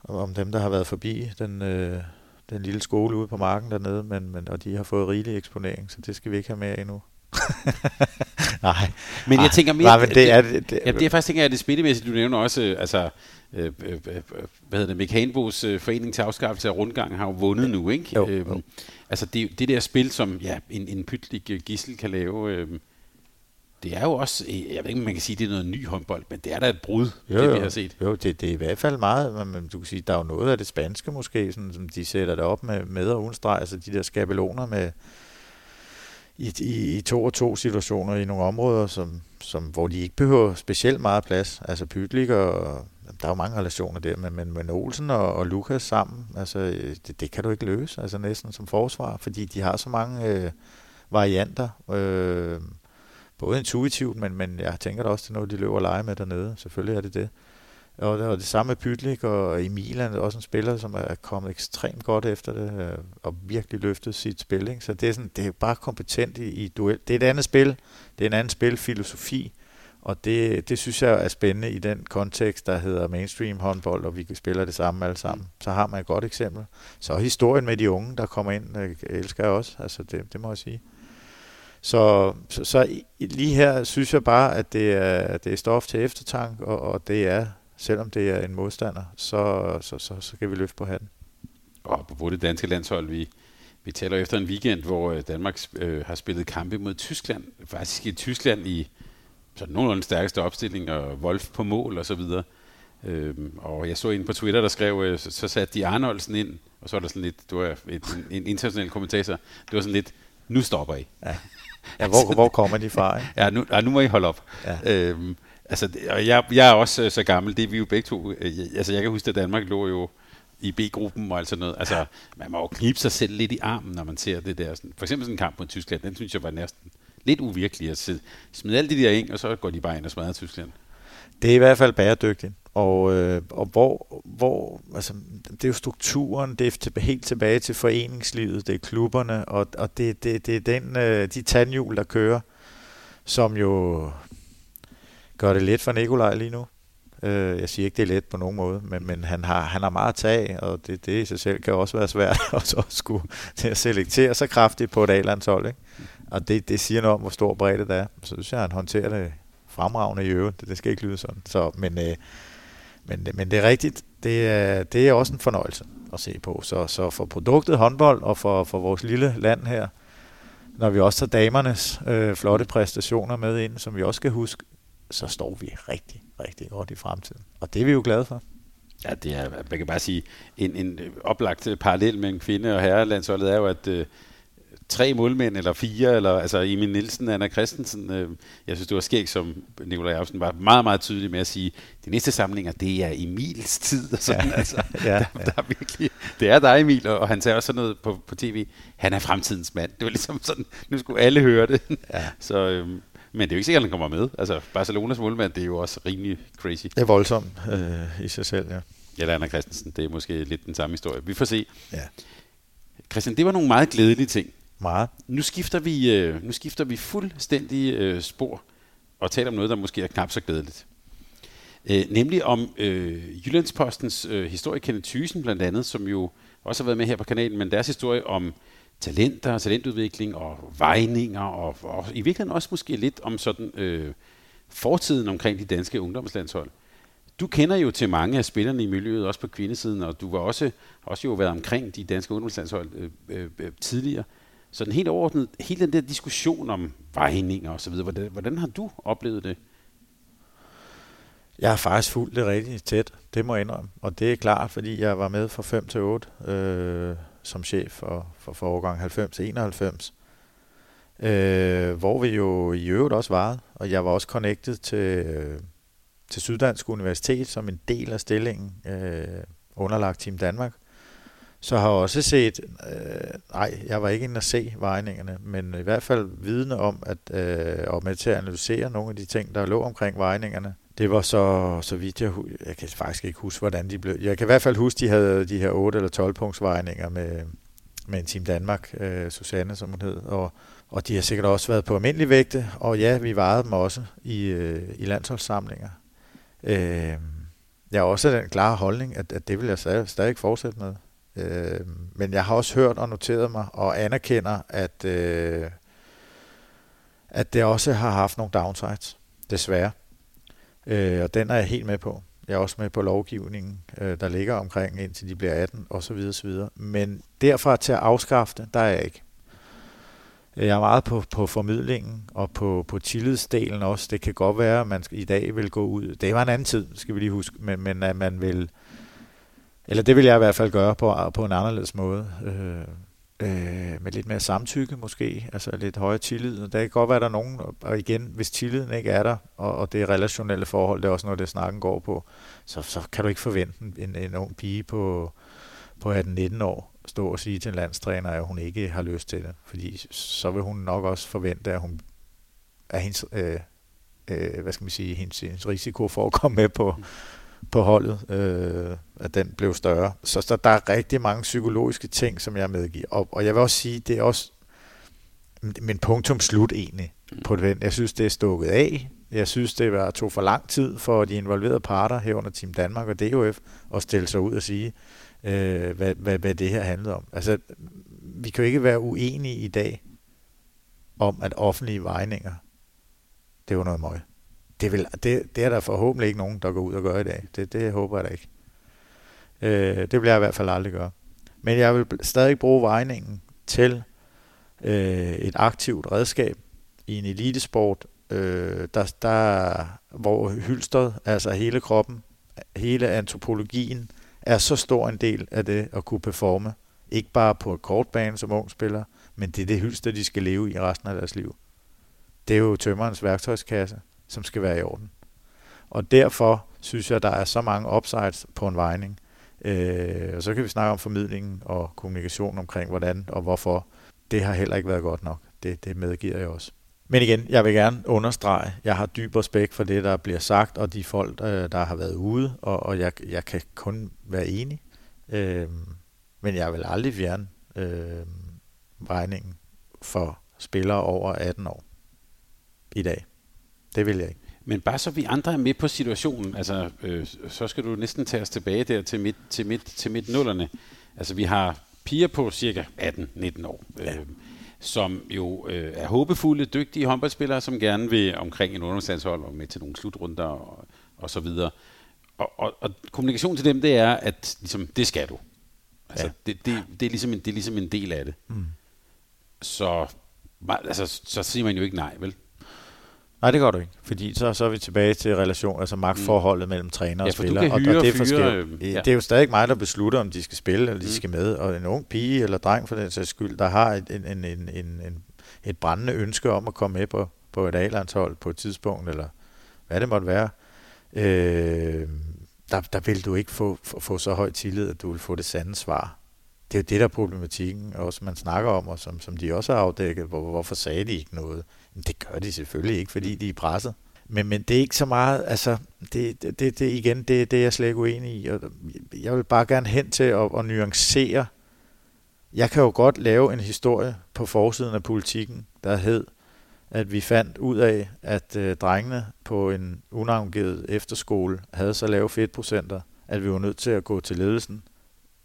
og om dem, der har været forbi den, øh, den lille skole ude på marken dernede, men, men, og de har fået rigelig eksponering, så det skal vi ikke have med endnu. [LAUGHS] Nej. Men jeg tænker mere... Nej, men det, er, det, det, ja, det er faktisk tænker, at det spillemæssigt, du nævner også, øh, altså, øh, øh, hvad hedder det, Mekanbos øh, forening til afskaffelse af rundgang har jo vundet nu, ikke? Jo, øhm, jo. Altså det, det der spil, som ja, en, en pytlig gissel kan lave, øh, det er jo også, jeg ved ikke, om man kan sige, det er noget ny håndbold, men det er da et brud, jo, det vi har set. Jo, det, det er i hvert fald meget, men du kan sige, der er jo noget af det spanske måske, sådan, som de sætter det op med, med og uden streg, altså de der skabeloner med, i, i, i to og to situationer i nogle områder, som, som, hvor de ikke behøver specielt meget plads. Altså Pytlik og der er jo mange relationer der, men, men, men Olsen og, og Lukas sammen, altså det, det kan du ikke løse, altså næsten som forsvar, fordi de har så mange øh, varianter, øh, både intuitivt, men, men jeg tænker da også, det er noget, de løber og leger med dernede, selvfølgelig er det det. Og det, og det samme med Pytlik og Emilan, er også en spiller, som er kommet ekstremt godt efter det, øh, og virkelig løftet sit spil. Ikke? Så det er, sådan, det er bare kompetent i, i duel. Det er et andet spil, det er en anden spilfilosofi, og det, det synes jeg er spændende i den kontekst, der hedder mainstream håndbold, og vi spiller det samme alle sammen. Så har man et godt eksempel. Så historien med de unge, der kommer ind, øh, elsker jeg også. Altså det, det må jeg sige. Så, så, så lige her synes jeg bare, at det er, det er stof til eftertank, og, og det er selvom det er en modstander, så, så, så, så kan vi løfte på hatten. Og på det danske landshold, vi, vi taler efter en weekend, hvor øh, Danmark øh, har spillet kampe mod Tyskland. Faktisk i Tyskland i sådan nogenlunde stærkeste opstilling, og Wolf på mål og så videre. Øhm, og jeg så en på Twitter, der skrev, øh, så, så satte de Arnoldsen ind, og så var der sådan lidt, du er et, en, en international kommentator, det var sådan lidt, nu stopper I. Ja, ja hvor, hvor kommer de fra? Ikke? ja, nu, ja, nu må I holde op. Ja. Øhm, Altså, og jeg, jeg er også øh, så gammel, det er vi jo begge to. Øh, altså, jeg kan huske, at Danmark lå jo i B-gruppen og alt sådan noget. Altså, man må jo knibe sig selv lidt i armen, når man ser det der. For eksempel sådan en kamp mod Tyskland, den synes jeg var næsten lidt uvirkelig at smide alle de der ind, og så går de bare ind og smadrer Tyskland. Det er i hvert fald bæredygtigt. Og, øh, og hvor, hvor, altså, det er jo strukturen, det er helt tilbage til foreningslivet, det er klubberne, og, og det, det, det er den, øh, de tandhjul, der kører, som jo gør det let for Nikolaj lige nu. Øh, jeg siger ikke, det er let på nogen måde, men, men han, har, han har meget at tage, og det, det i sig selv kan også være svært [LAUGHS] at, så skulle til at selektere så kraftigt på et A-landshold. Ikke? Og det, det siger noget om, hvor stor bredde det er. Så synes jeg, han håndterer det fremragende i øvrigt. Det, det skal ikke lyde sådan. Så, men, øh, men, men det er rigtigt. Det er, det er også en fornøjelse at se på. Så, så for produktet håndbold og for, for vores lille land her, når vi også tager damernes øh, flotte præstationer med ind, som vi også skal huske, så står vi rigtig, rigtig godt i fremtiden. Og det er vi jo glade for. Ja, det er, man kan bare sige, en, en øh, oplagt øh, parallel mellem kvinde- og herrelandsholdet er jo, at øh, tre målmænd, eller fire, eller altså Emil Nielsen, Anna Christensen, øh, jeg synes, det var skægt, som Nikolaj Jacobsen var meget, meget tydelig med at sige, de næste samlinger, det er Emils tid, og sådan, ja. altså, [LAUGHS] ja, der, ja. der, er virkelig, det er dig Emil, og han sagde også sådan noget på, på tv, han er fremtidens mand, det var ligesom sådan, nu skulle alle høre det, ja. [LAUGHS] så øh, men det er jo ikke sikkert, at han kommer med. Altså, Barcelonas målmand, det er jo også rimelig crazy. Det er voldsomt øh, i sig selv, ja. Ja, Anna Christensen, det er måske lidt den samme historie. Vi får se. Ja. Christian, det var nogle meget glædelige ting. Meget. Nu skifter vi, øh, nu skifter vi fuldstændig øh, spor og taler om noget, der måske er knap så glædeligt. Øh, nemlig om øh, Jyllandspostens øh, historie Kenneth Thysen blandt andet, som jo også har været med her på kanalen, men deres historie om talenter, talentudvikling og vejninger, og, og i virkeligheden også måske lidt om sådan øh, fortiden omkring de danske ungdomslandshold. Du kender jo til mange af spillerne i miljøet, også på kvindesiden, og du var også, også jo været omkring de danske ungdomslandshold øh, øh, øh tidligere. Øh, den helt overordnet, hele den der diskussion om vejninger og så videre, hvordan, hvordan har du oplevet det? Jeg har faktisk fulgt det rigtig tæt, det må jeg indrømme. Og det er klart, fordi jeg var med fra 5 til 8. Øh, som chef for, for, forårgang 90 til 91. Øh, hvor vi jo i øvrigt også varede, og jeg var også connected til, øh, til Syddansk Universitet som en del af stillingen øh, underlagt Team Danmark. Så har jeg også set, øh, nej, jeg var ikke inde at se vejningerne, men i hvert fald vidne om, at øh, og med til at analysere nogle af de ting, der lå omkring vejningerne. Det var så, så vidt jeg, jeg kan faktisk ikke huske, hvordan de blev. Jeg kan i hvert fald huske, de havde de her 8 eller 12 punktsvejninger med, med en Team Danmark, øh, Susanne som hun hed, og, og de har sikkert også været på almindelig vægte, og ja, vi vejede dem også i, øh, i landsholdssamlinger. Øh, jeg har også den klare holdning, at, at det vil jeg stadig, stadig fortsætte med. Øh, men jeg har også hørt og noteret mig og anerkender, at, øh, at det også har haft nogle downsides, desværre. Øh, og den er jeg helt med på. Jeg er også med på lovgivningen, øh, der ligger omkring, indtil de bliver 18 osv. osv. Men derfra til at afskaffe det, der er jeg ikke. Jeg er meget på, på formidlingen og på, på tillidsdelen også. Det kan godt være, at man i dag vil gå ud. Det var en anden tid, skal vi lige huske, men, men at man vil... Eller det vil jeg i hvert fald gøre på, på en anderledes måde. Øh, øh, med lidt mere samtykke måske, altså lidt højere tillid. Der kan godt være, der er nogen, og igen, hvis tilliden ikke er der, og, og det er relationelle forhold, det er også noget, det snakken går på, så, så kan du ikke forvente en, en ung pige på, på 18-19 år stå og sige til en landstræner, at hun ikke har lyst til det. Fordi så vil hun nok også forvente, at hun er hendes, øh, øh, hvad skal man sige, hendes, hendes risiko for at komme med på, mm på holdet, øh, at den blev større. Så, så der er rigtig mange psykologiske ting, som jeg medgiver. Og, og jeg vil også sige, det er også min punktum slut egentlig på det. Jeg synes, det er stukket af. Jeg synes, det var, tog for lang tid for de involverede parter herunder Team Danmark og DOF at stille sig ud og sige, øh, hvad, hvad, hvad det her handlede om. Altså, vi kan jo ikke være uenige i dag om, at offentlige vejninger, det var noget møg. Det, vil, det, det er der forhåbentlig ikke nogen, der går ud og gør i dag. Det, det håber jeg da ikke. Øh, det vil jeg i hvert fald aldrig gøre. Men jeg vil stadig bruge vejningen til øh, et aktivt redskab i en elitesport, øh, der, der, hvor hylstret, altså hele kroppen, hele antropologien, er så stor en del af det at kunne performe. Ikke bare på et kortbane som ung spiller, men det er det hylster, de skal leve i resten af deres liv. Det er jo tømmerens værktøjskasse, som skal være i orden. Og derfor synes jeg, der er så mange upsides på en vejning. Øh, og så kan vi snakke om formidlingen og kommunikation omkring, hvordan og hvorfor. Det har heller ikke været godt nok. Det, det medgiver jeg også. Men igen, jeg vil gerne understrege, jeg har dyb respekt for det, der bliver sagt, og de folk, øh, der har været ude, og, og jeg, jeg kan kun være enig. Øh, men jeg vil aldrig fjerne øh, regningen for spillere over 18 år i dag. Det vil jeg ikke. Men bare så vi andre er med på situationen, altså, øh, så skal du næsten tage os tilbage der til midt, til midt, til midt nullerne. Altså, vi har piger på cirka 18-19 år. Ja. Øh, som jo øh, er håbefulde, dygtige håndboldspillere, som gerne vil omkring en ungdomslandshold og med til nogle slutrunder og, og så videre. Og, og, og kommunikation til dem, det er, at ligesom, det skal du. Altså, ja. det, det, det, er ligesom en, det er ligesom en del af det. Mm. Så, altså, så siger man jo ikke nej, vel? Nej, det gør du ikke, fordi så, så er vi tilbage til relation, altså magtforholdet mm. mellem træner ja, og spiller. Og, og, og det, er fyre, ja. det er jo stadig mig, der beslutter, om de skal spille, eller de mm. skal med. Og en ung pige eller dreng for den sags skyld, der har et, en, en, en, en, et brændende ønske om at komme med på, på et A-landshold på et tidspunkt, eller hvad det måtte være, øh, der, der vil du ikke få, få, få så høj tillid, at du vil få det sande svar. Det er jo det, der er problematikken, også man snakker om, og som, som de også har afdækket, hvor, hvorfor sagde de ikke noget? Det gør de selvfølgelig ikke, fordi de er presset. Men, men det er ikke så meget, altså, det, det, det, det igen, det, det er jeg slet ikke uenig i. Og jeg vil bare gerne hen til at, at nuancere. Jeg kan jo godt lave en historie på forsiden af politikken, der hed, at vi fandt ud af, at øh, drengene på en unavngivet efterskole havde så lave fedtprocenter, at vi var nødt til at gå til ledelsen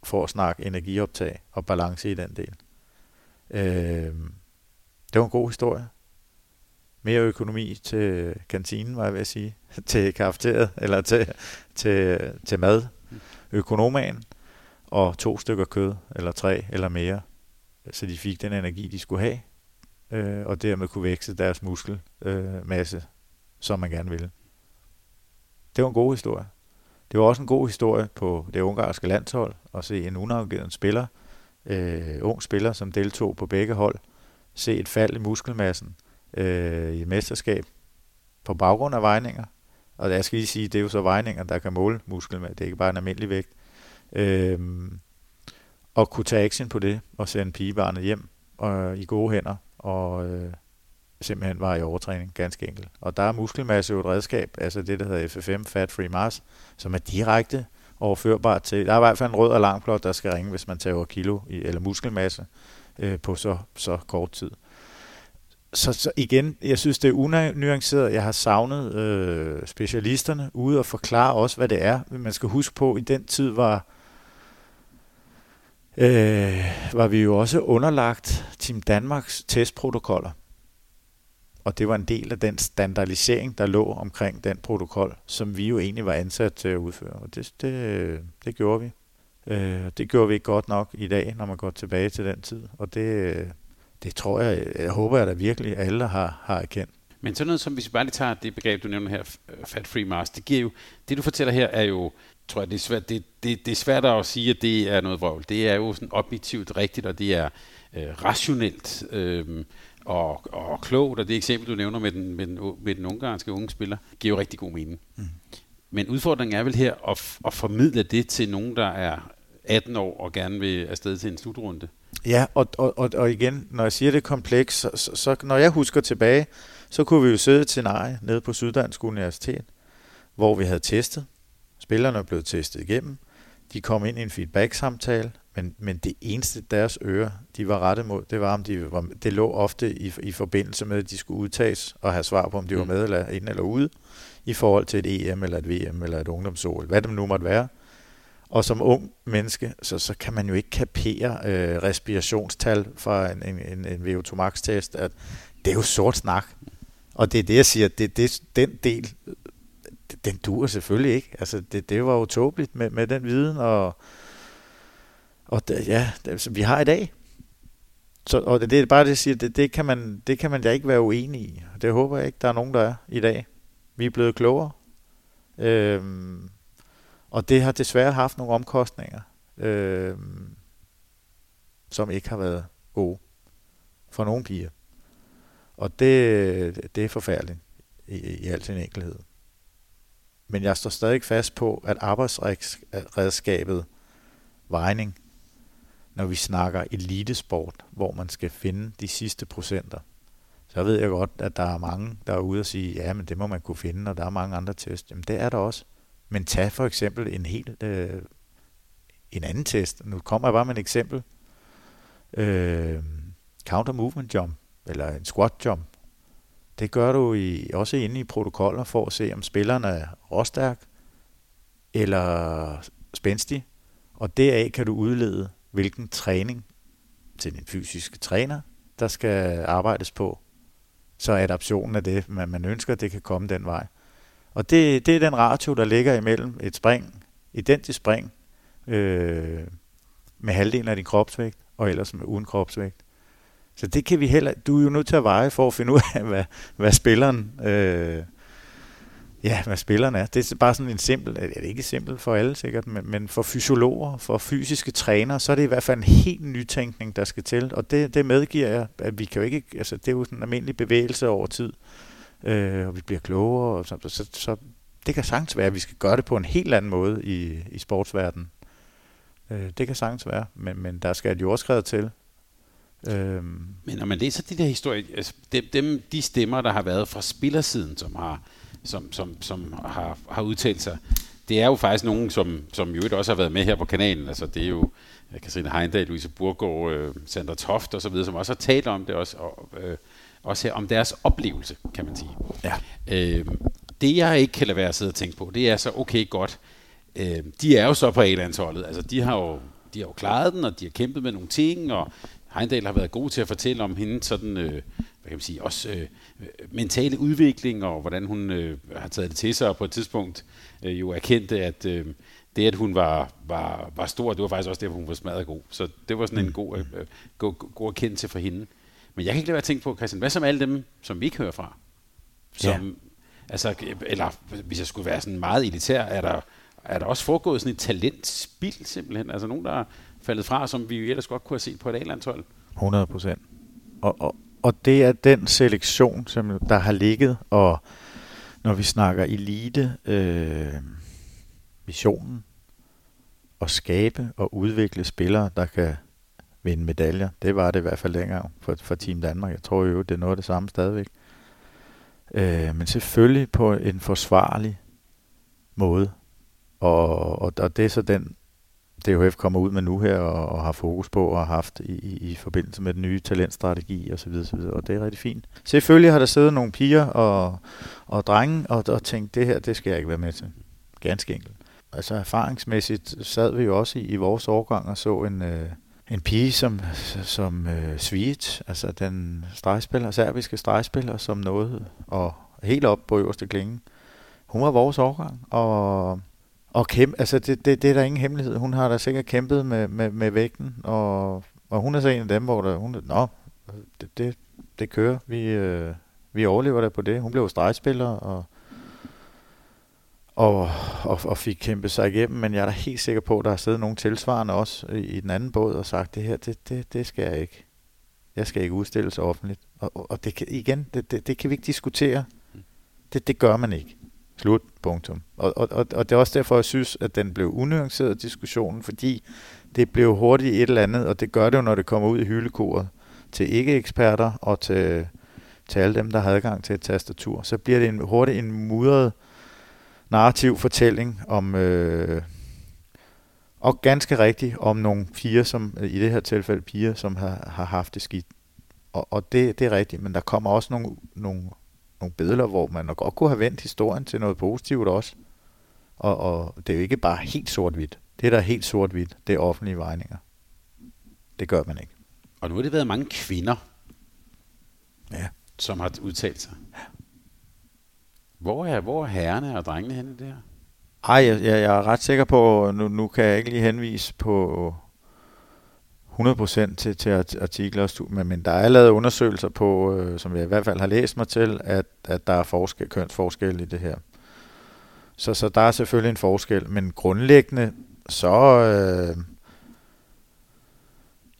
for at snakke energioptag og balance i den del. Øh, det var en god historie mere økonomi til kantinen, var jeg ved at sige, [LAUGHS] til kafeteriet, eller til, til, til mad, økonomaen, og to stykker kød, eller tre, eller mere, så de fik den energi, de skulle have, øh, og dermed kunne vækse deres muskelmasse, øh, som man gerne ville. Det var en god historie. Det var også en god historie på det ungarske landshold at se en unafgivet spiller, øh, ung spiller, som deltog på begge hold, se et fald i muskelmassen, øh, i mesterskab på baggrund af vejninger. Og jeg skal lige sige, det er jo så vejninger, der kan måle muskel med. Det er ikke bare en almindelig vægt. Øh, og kunne tage action på det og sende pigebarnet hjem og, i gode hænder og øh, simpelthen var i overtræning, ganske enkelt. Og der er muskelmasse jo et redskab, altså det, der hedder FFM, Fat Free Mass, som er direkte overførbart til, der er i hvert fald en rød alarmklok, der skal ringe, hvis man tager kilo i, eller muskelmasse øh, på så, så kort tid så, så igen, jeg synes, det er unuanceret. Jeg har savnet øh, specialisterne ude og forklare også, hvad det er. Man skal huske på, at i den tid var, øh, var vi jo også underlagt Team Danmarks testprotokoller. Og det var en del af den standardisering, der lå omkring den protokol, som vi jo egentlig var ansat til at udføre. Og det, det, det gjorde vi. Øh, det gjorde vi ikke godt nok i dag, når man går tilbage til den tid. Og det, det tror jeg, jeg håber jeg da virkelig, alle har, har erkendt. Men sådan noget som, hvis vi bare lige tager det begreb, du nævner her, fat-free mass, det giver jo, det du fortæller her er jo, tror jeg, det er svært, det, det, det er svært at sige, at det er noget vrøvl. Det er jo sådan objektivt rigtigt, og det er øh, rationelt øh, og, og klogt, og det eksempel, du nævner med den, med den, med den ungarske unge spiller, giver jo rigtig god mening. Mm. Men udfordringen er vel her at, at formidle det til nogen, der er 18 år og gerne vil afsted til en slutrunde. Ja, og, og, og, igen, når jeg siger det kompleks, så, så, så når jeg husker tilbage, så kunne vi jo sidde til nej nede på Syddansk Universitet, hvor vi havde testet. Spillerne er blevet testet igennem. De kom ind i en feedback-samtale, men, men det eneste deres øre, de var rettet mod, det var, om de var, det lå ofte i, i forbindelse med, at de skulle udtages og have svar på, om de var mm. med eller ind eller ude, i forhold til et EM eller et VM eller et ungdomsol, hvad det nu måtte være. Og som ung menneske, så, så kan man jo ikke kapere øh, respirationstal fra en, en, en, en VO2 max-test, at det er jo sort snak. Og det er det, jeg siger, det, det, den del, den duer selvfølgelig ikke. Altså, det, det var jo tåbeligt med, med den viden, og, og det, ja, det, vi har i dag. Så, og det, det er bare det, jeg siger, det, det, kan man, det kan man da ikke være uenig i. Det håber jeg ikke, der er nogen, der er i dag. Vi er blevet klogere. Øhm, og det har desværre haft nogle omkostninger, øh, som ikke har været gode for nogle piger. Og det, det er forfærdeligt i, i al sin enkelhed. Men jeg står stadig fast på, at arbejdsredskabet vejning, når vi snakker elitesport, hvor man skal finde de sidste procenter, så ved jeg godt, at der er mange, der er ude og sige, ja, men det må man kunne finde, og der er mange andre test. Jamen det er der også. Men tag for eksempel en helt øh, en anden test. Nu kommer jeg bare med et eksempel. Øh, counter movement jump eller en squat jump. Det gør du i, også inde i protokoller for at se, om spilleren er råstærk eller spændstig. Og deraf kan du udlede, hvilken træning til din fysiske træner, der skal arbejdes på. Så adaptionen af det, man, man ønsker, det kan komme den vej. Og det, det er den ratio, der ligger imellem et spring, identisk spring, øh, med halvdelen af din kropsvægt, og ellers med uden kropsvægt. Så det kan vi heller... Du er jo nødt til at veje for at finde ud af, [LAUGHS] hvad, hvad spilleren... Øh, ja, hvad spilleren er. Det er bare sådan en simpel... Det er ikke simpelt for alle sikkert, men, men for fysiologer, for fysiske trænere, så er det i hvert fald en helt nytænkning, der skal til. Og det, det medgiver jeg, at vi kan jo ikke... Altså, det er jo sådan en almindelig bevægelse over tid, øh, Øh, og vi bliver klogere, og så, så, så det kan sagtens være, at vi skal gøre det på en helt anden måde i, i sportsverdenen. Øh, det kan sagtens være, men, men der skal et jordskred til, Øhm. Men når man læser de der historier, altså dem, dem, de stemmer, der har været fra spillersiden, som har, som, som, som har, har udtalt sig, det er jo faktisk nogen, som, som jo også har været med her på kanalen. Altså det er jo Katrine Heindal, Louise Burgård, øh, Sandra Toft og så videre, som også har talt om det også, og, øh, også her om deres oplevelse, kan man sige. Ja. Øh, det jeg ikke kan lade være at sidde og tænke på, det er så, okay godt, øh, de er jo så på A-landsholdet, altså de har jo de har jo klaret den, og de har kæmpet med nogle ting, og Heindal har været god til at fortælle om hende sådan, øh, hvad kan man sige, også øh, mentale udvikling, og hvordan hun øh, har taget det til sig, og på et tidspunkt øh, jo erkendte, at øh, det, at hun var, var, var stor, det var faktisk også det, at hun var smadret god. Så det var sådan en god, øh, god, god erkendelse for hende. Men jeg kan ikke lade være at tænke på, Christian, hvad som alle dem, som vi ikke hører fra? Som, ja. Altså, eller hvis jeg skulle være sådan meget elitær, er der, er der også foregået sådan et talentspil simpelthen? Altså nogen, der faldet fra, som vi jo ellers godt kunne have set på et A-landshold. 100 procent. Og, og, og det er den selektion, som der har ligget, og når vi snakker elite, øh, missionen, at skabe og udvikle spillere, der kan vinde medaljer. Det var det i hvert fald dengang for, for Team Danmark. Jeg tror jo, det er noget af det samme stadigvæk. Øh, men selvfølgelig på en forsvarlig måde. Og, og, og det er så den DHF kommer ud med nu her og, og har fokus på og har haft i, i, i forbindelse med den nye talentstrategi osv. videre, og det er rigtig fint. Selvfølgelig har der siddet nogle piger og, og drenge og, og tænkt, det her, det skal jeg ikke være med til. Ganske enkelt. Altså erfaringsmæssigt sad vi jo også i, i vores årgang og så en, øh, en pige som, som øh, Sviet, altså den stregspiller, serbiske stregspiller, som nåede og helt op på øverste klinge. Hun var vores årgang, og og kæmpe, altså det, det, det er der ingen hemmelighed. Hun har da sikkert kæmpet med, med, med vægten, og, og hun er så en af dem, hvor der, hun, nå, det, det, det kører. Vi, øh, vi overlever der på det. Hun blev stregspiller og, og, og, og fik kæmpet sig igennem, men jeg er da helt sikker på, at der har siddet nogle tilsvarende også i, i den anden båd og sagt, det her, det, det, det skal jeg ikke. Jeg skal ikke udstilles offentligt. Og, og, og det kan, igen, det, det, det kan vi ikke diskutere. Det, det gør man ikke. Slut. Punktum. Og, og, og, og det er også derfor, jeg synes, at den blev unuanceret diskussionen, fordi det blev hurtigt et eller andet, og det gør det jo, når det kommer ud i hyldekoret til ikke-eksperter og til, til alle dem, der har adgang til et tastatur. Så bliver det en, hurtigt en mudret narrativ fortælling om, øh, og ganske rigtigt, om nogle piger, som i det her tilfælde piger, som har, har haft det skidt. Og, og det, det er rigtigt, men der kommer også nogle, nogle, nogle billeder, hvor man nok godt kunne have vendt historien til noget positivt også. Og, og det er jo ikke bare helt sort-hvidt. Det, der er helt sort-hvidt, det er offentlige vejninger. Det gør man ikke. Og nu har det været mange kvinder, Ja. som har udtalt sig. Hvor er, hvor er herrerne og drengene henne der? Ej, jeg, jeg, jeg er ret sikker på, nu, nu kan jeg ikke lige henvise på 100% til, til artikler, og studier, men, men der er lavet undersøgelser på, øh, som jeg i hvert fald har læst mig til, at, at der er forskel, kønsforskel i det her. Så, så der er selvfølgelig en forskel, men grundlæggende, så, øh,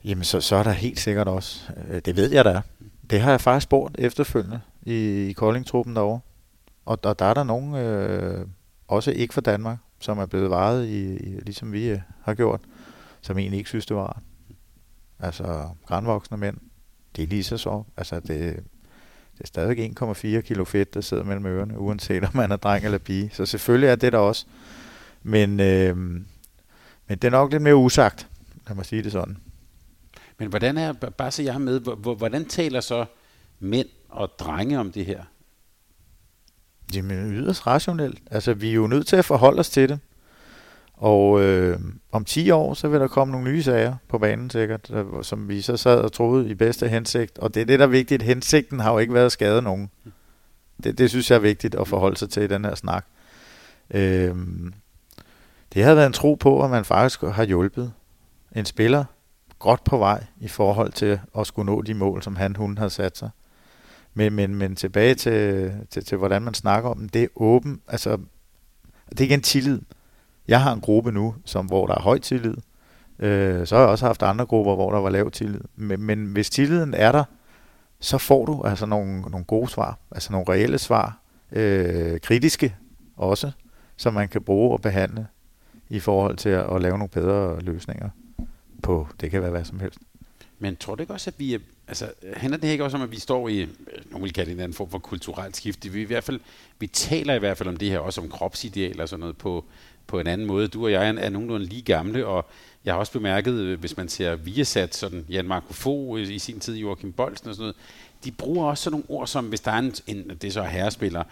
jamen så, så er der helt sikkert også, øh, det ved jeg da, det har jeg faktisk spurgt efterfølgende i, i Kolding-truppen derovre. Og, og der er der nogen, øh, også ikke fra Danmark, som er blevet varet, i, i, ligesom vi øh, har gjort, som egentlig ikke synes, det var rart. Altså, grænvoksne mænd, det er lige så så. Altså, det, det er stadig 1,4 kilo fedt, der sidder mellem ørerne, uanset om man er dreng eller pige. Så selvfølgelig er det der også. Men, øh, men det er nok lidt mere usagt, lad mig sige det sådan. Men hvordan er, bare så jeg har med, hvordan taler så mænd og drenge om det her? Jamen yderst rationelt. Altså, vi er jo nødt til at forholde os til det. Og øh, om 10 år, så vil der komme nogle nye sager på banen sikkert, der- som vi så sad og troede i bedste hensigt. Og det er det, der er vigtigt. Hensigten har jo ikke været at skade nogen. Det, det synes jeg er vigtigt at forholde sig til i den her snak. Øh, det havde været en tro på, at man faktisk har hjulpet en spiller godt på vej i forhold til at skulle nå de mål, som han, hun har sat sig. Men, men, men tilbage til, til, til, hvordan man snakker om det, det er åben, altså, det er igen tillid. Jeg har en gruppe nu, som, hvor der er høj tillid. Øh, så har jeg også haft andre grupper, hvor der var lav tillid. Men, men hvis tilliden er der, så får du altså nogle, nogle gode svar, altså nogle reelle svar, øh, kritiske også, som man kan bruge og behandle i forhold til at, at lave nogle bedre løsninger på, det kan være hvad som helst. Men tror du ikke også, at vi er, altså, handler det ikke også om, at vi står i, nogen vil kalde det en anden form for kulturelt skifte? Vi, i hvert fald, vi taler i hvert fald om det her, også om kropsidealer og sådan noget, på, på en anden måde. Du og jeg er, er nogenlunde lige gamle, og jeg har også bemærket, hvis man ser Viasat, sådan Jan Marco Fogh i sin tid, Joachim Bolsen og sådan noget, de bruger også sådan nogle ord som, hvis der er en, en det er så herrespiller,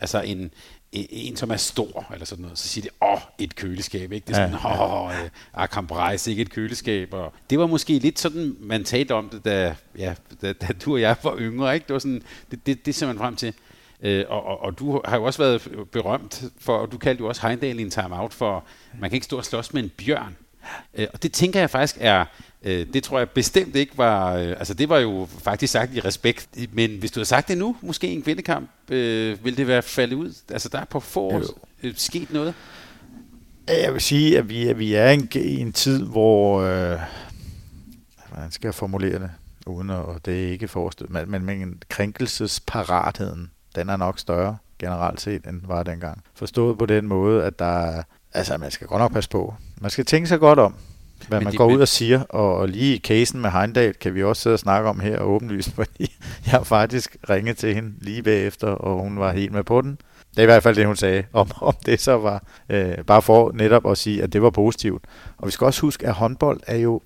altså en, en, en, som er stor, eller sådan noget, så siger de, åh, et køleskab, ikke? Det er sådan, Ja, åh, øh, Akram Breis, ikke et køleskab. Og det var måske lidt sådan, man talte om det, da, ja, da, da du og jeg var yngre, ikke? Det var sådan, det, det, det ser man frem til. Øh, og, og, og, du har jo også været berømt for, og du kaldte jo også Heindal i en timeout for, man kan ikke stå og slås med en bjørn. Øh, og det tænker jeg faktisk er, øh, det tror jeg bestemt ikke var, øh, altså det var jo faktisk sagt i respekt, men hvis du havde sagt det nu, måske i en kvindekamp, øh, ville det være faldet ud? Altså der er på få øh, sket noget. Jeg vil sige, at vi, at vi er i en, i en tid, hvor... Øh, hvordan skal jeg formulere det? Uden at, og det er ikke forestillet, men, men, men krænkelsesparatheden, den er nok større generelt set, end var dengang. Forstået på den måde, at der er- Altså, man skal godt nok passe på. Man skal tænke sig godt om, hvad Men man de- går men- ud og siger. Og, lige i casen med Heindal kan vi også sidde og snakke om her åbenlyst, [LAUGHS] fordi jeg faktisk ringet til hende lige bagefter, og hun var helt med på den. Det er i hvert fald det, hun sagde, [LAUGHS] om, om det så var øh, bare for netop at sige, at det var positivt. Og vi skal også huske, at håndbold er jo,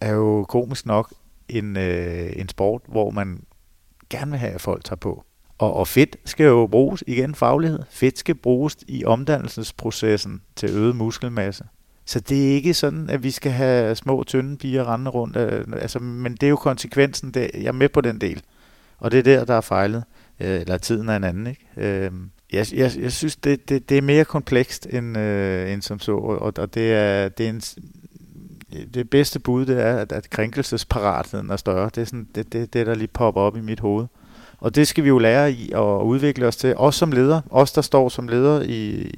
er jo komisk nok en, øh, en sport, hvor man gerne vil have, at folk tager på. Og, og fedt skal jo bruges, igen faglighed, fedt skal bruges i omdannelsesprocessen til øget muskelmasse. Så det er ikke sådan, at vi skal have små, tynde piger rende rundt. øh, Altså, men det er jo konsekvensen. Det, jeg er med på den del. Og det er der, der er fejlet. Øh, Eller tiden er en anden. Ikke? Øh, jeg, jeg, jeg synes, det, det, det er mere komplekst end, øh, end som så. Og, og det, er, det er en det bedste bud, det er, at, at krænkelsesparatheden er større. Det er sådan, det, det, det, der lige popper op i mit hoved. Og det skal vi jo lære i at udvikle os til. Os som leder, os der står som leder i,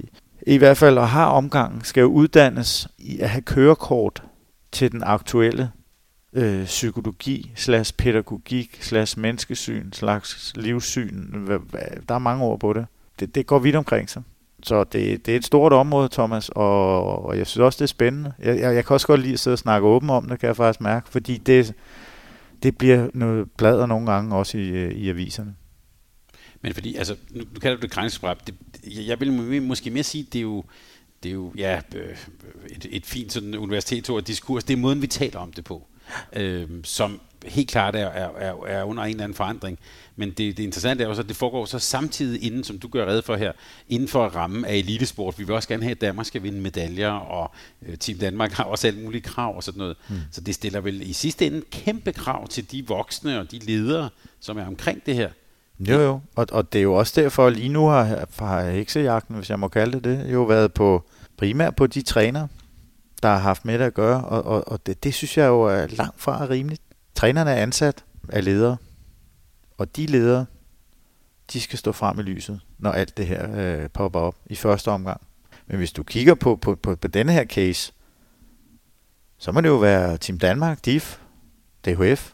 i hvert fald og har omgangen, skal jo uddannes i at have kørekort til den aktuelle øh, psykologi, slags pædagogik, slags menneskesyn, slags livssyn. Der er mange ord på det. Det, det går vidt omkring sig. Så det, det er et stort område, Thomas, og, og jeg synes også, det er spændende. Jeg, jeg, jeg kan også godt lide at sidde og snakke åben om det, kan jeg faktisk mærke, fordi det, det bliver noget blader nogle gange også i, øh, i aviserne. Men fordi, altså, nu, nu kalder du det krænkelsesbrab. Det, jeg vil måske mere sige, det er jo, det er jo ja, øh, et, et fint sådan universitetsord diskurs. Det er måden, vi taler om det på, øh, som helt klart er, er, er under en eller anden forandring. Men det, det interessante er jo så, at det foregår så samtidig inden, som du gør redde for her, inden for rammen af elitesport. Vi vil også gerne have, at Danmark skal vinde medaljer, og øh, Team Danmark har også alle mulige krav og sådan noget. Mm. Så det stiller vel i sidste ende kæmpe krav til de voksne og de ledere, som er omkring det her. Jo, jo. Og, og det er jo også derfor, at lige nu har, har heksejagten, hvis jeg må kalde det det, jo været på primært på de træner, der har haft med det at gøre, og, og, og det, det synes jeg jo er langt fra rimeligt. Trænerne er ansat af ledere, og de ledere, de skal stå frem i lyset, når alt det her øh, popper op i første omgang. Men hvis du kigger på, på, på, på denne her case, så må det jo være Team Danmark, DIF, DHF,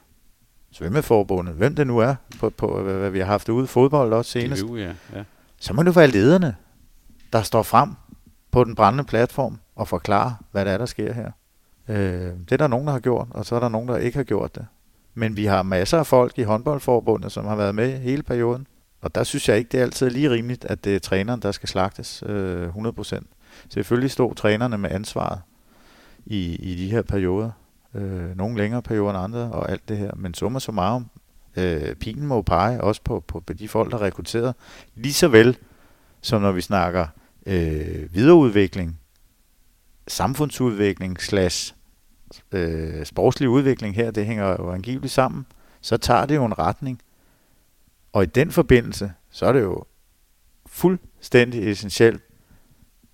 Svømmeforbundet, hvem det nu er, på, på hvad vi har haft ude, fodbold også senest. DHU, ja. ja. Så må det være lederne, der står frem på den brændende platform og forklarer, hvad der er, der sker her. Øh, det er der nogen, der har gjort, og så er der nogen, der ikke har gjort det. Men vi har masser af folk i håndboldforbundet, som har været med hele perioden. Og der synes jeg ikke, det er altid lige rimeligt, at det er træneren, der skal slagtes øh, 100%. Selvfølgelig stod trænerne med ansvaret i, i de her perioder. Øh, nogle længere perioder end andre og alt det her. Men summa summarum, øh, pilen må pege også på, på, på de folk, der er rekrutteret. Lige så vel som når vi snakker øh, videreudvikling, samfundsudvikling slash øh, sportslig udvikling her, det hænger jo angiveligt sammen, så tager det jo en retning. Og i den forbindelse, så er det jo fuldstændig essentielt,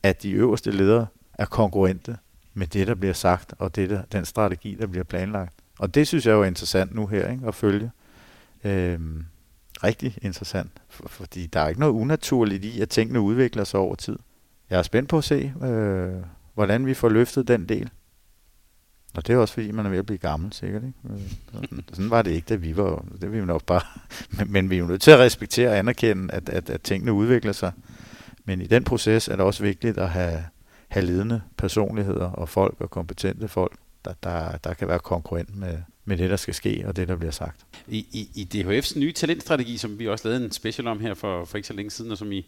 at de øverste ledere er konkurrente med det, der bliver sagt, og det der, den strategi, der bliver planlagt. Og det synes jeg jo er interessant nu her, ikke, at følge. Øhm, rigtig interessant, for, fordi der er ikke noget unaturligt i, at tingene udvikler sig over tid. Jeg er spændt på at se, øh, hvordan vi får løftet den del. Og det er også fordi, man er ved at blive gammel, sikkert. Ikke? Sådan, sådan var det ikke, da vi var. Det vi nok bare. [LAUGHS] Men, men vi er jo nødt til at respektere og anerkende, at, at, at tingene udvikler sig. Men i den proces er det også vigtigt at have, have ledende personligheder og folk og kompetente folk, der, der, der kan være konkurrent med, med det, der skal ske og det, der bliver sagt. I, i, i DHF's nye talentstrategi, som vi også lavede en special om her for, for ikke så længe siden, og som I,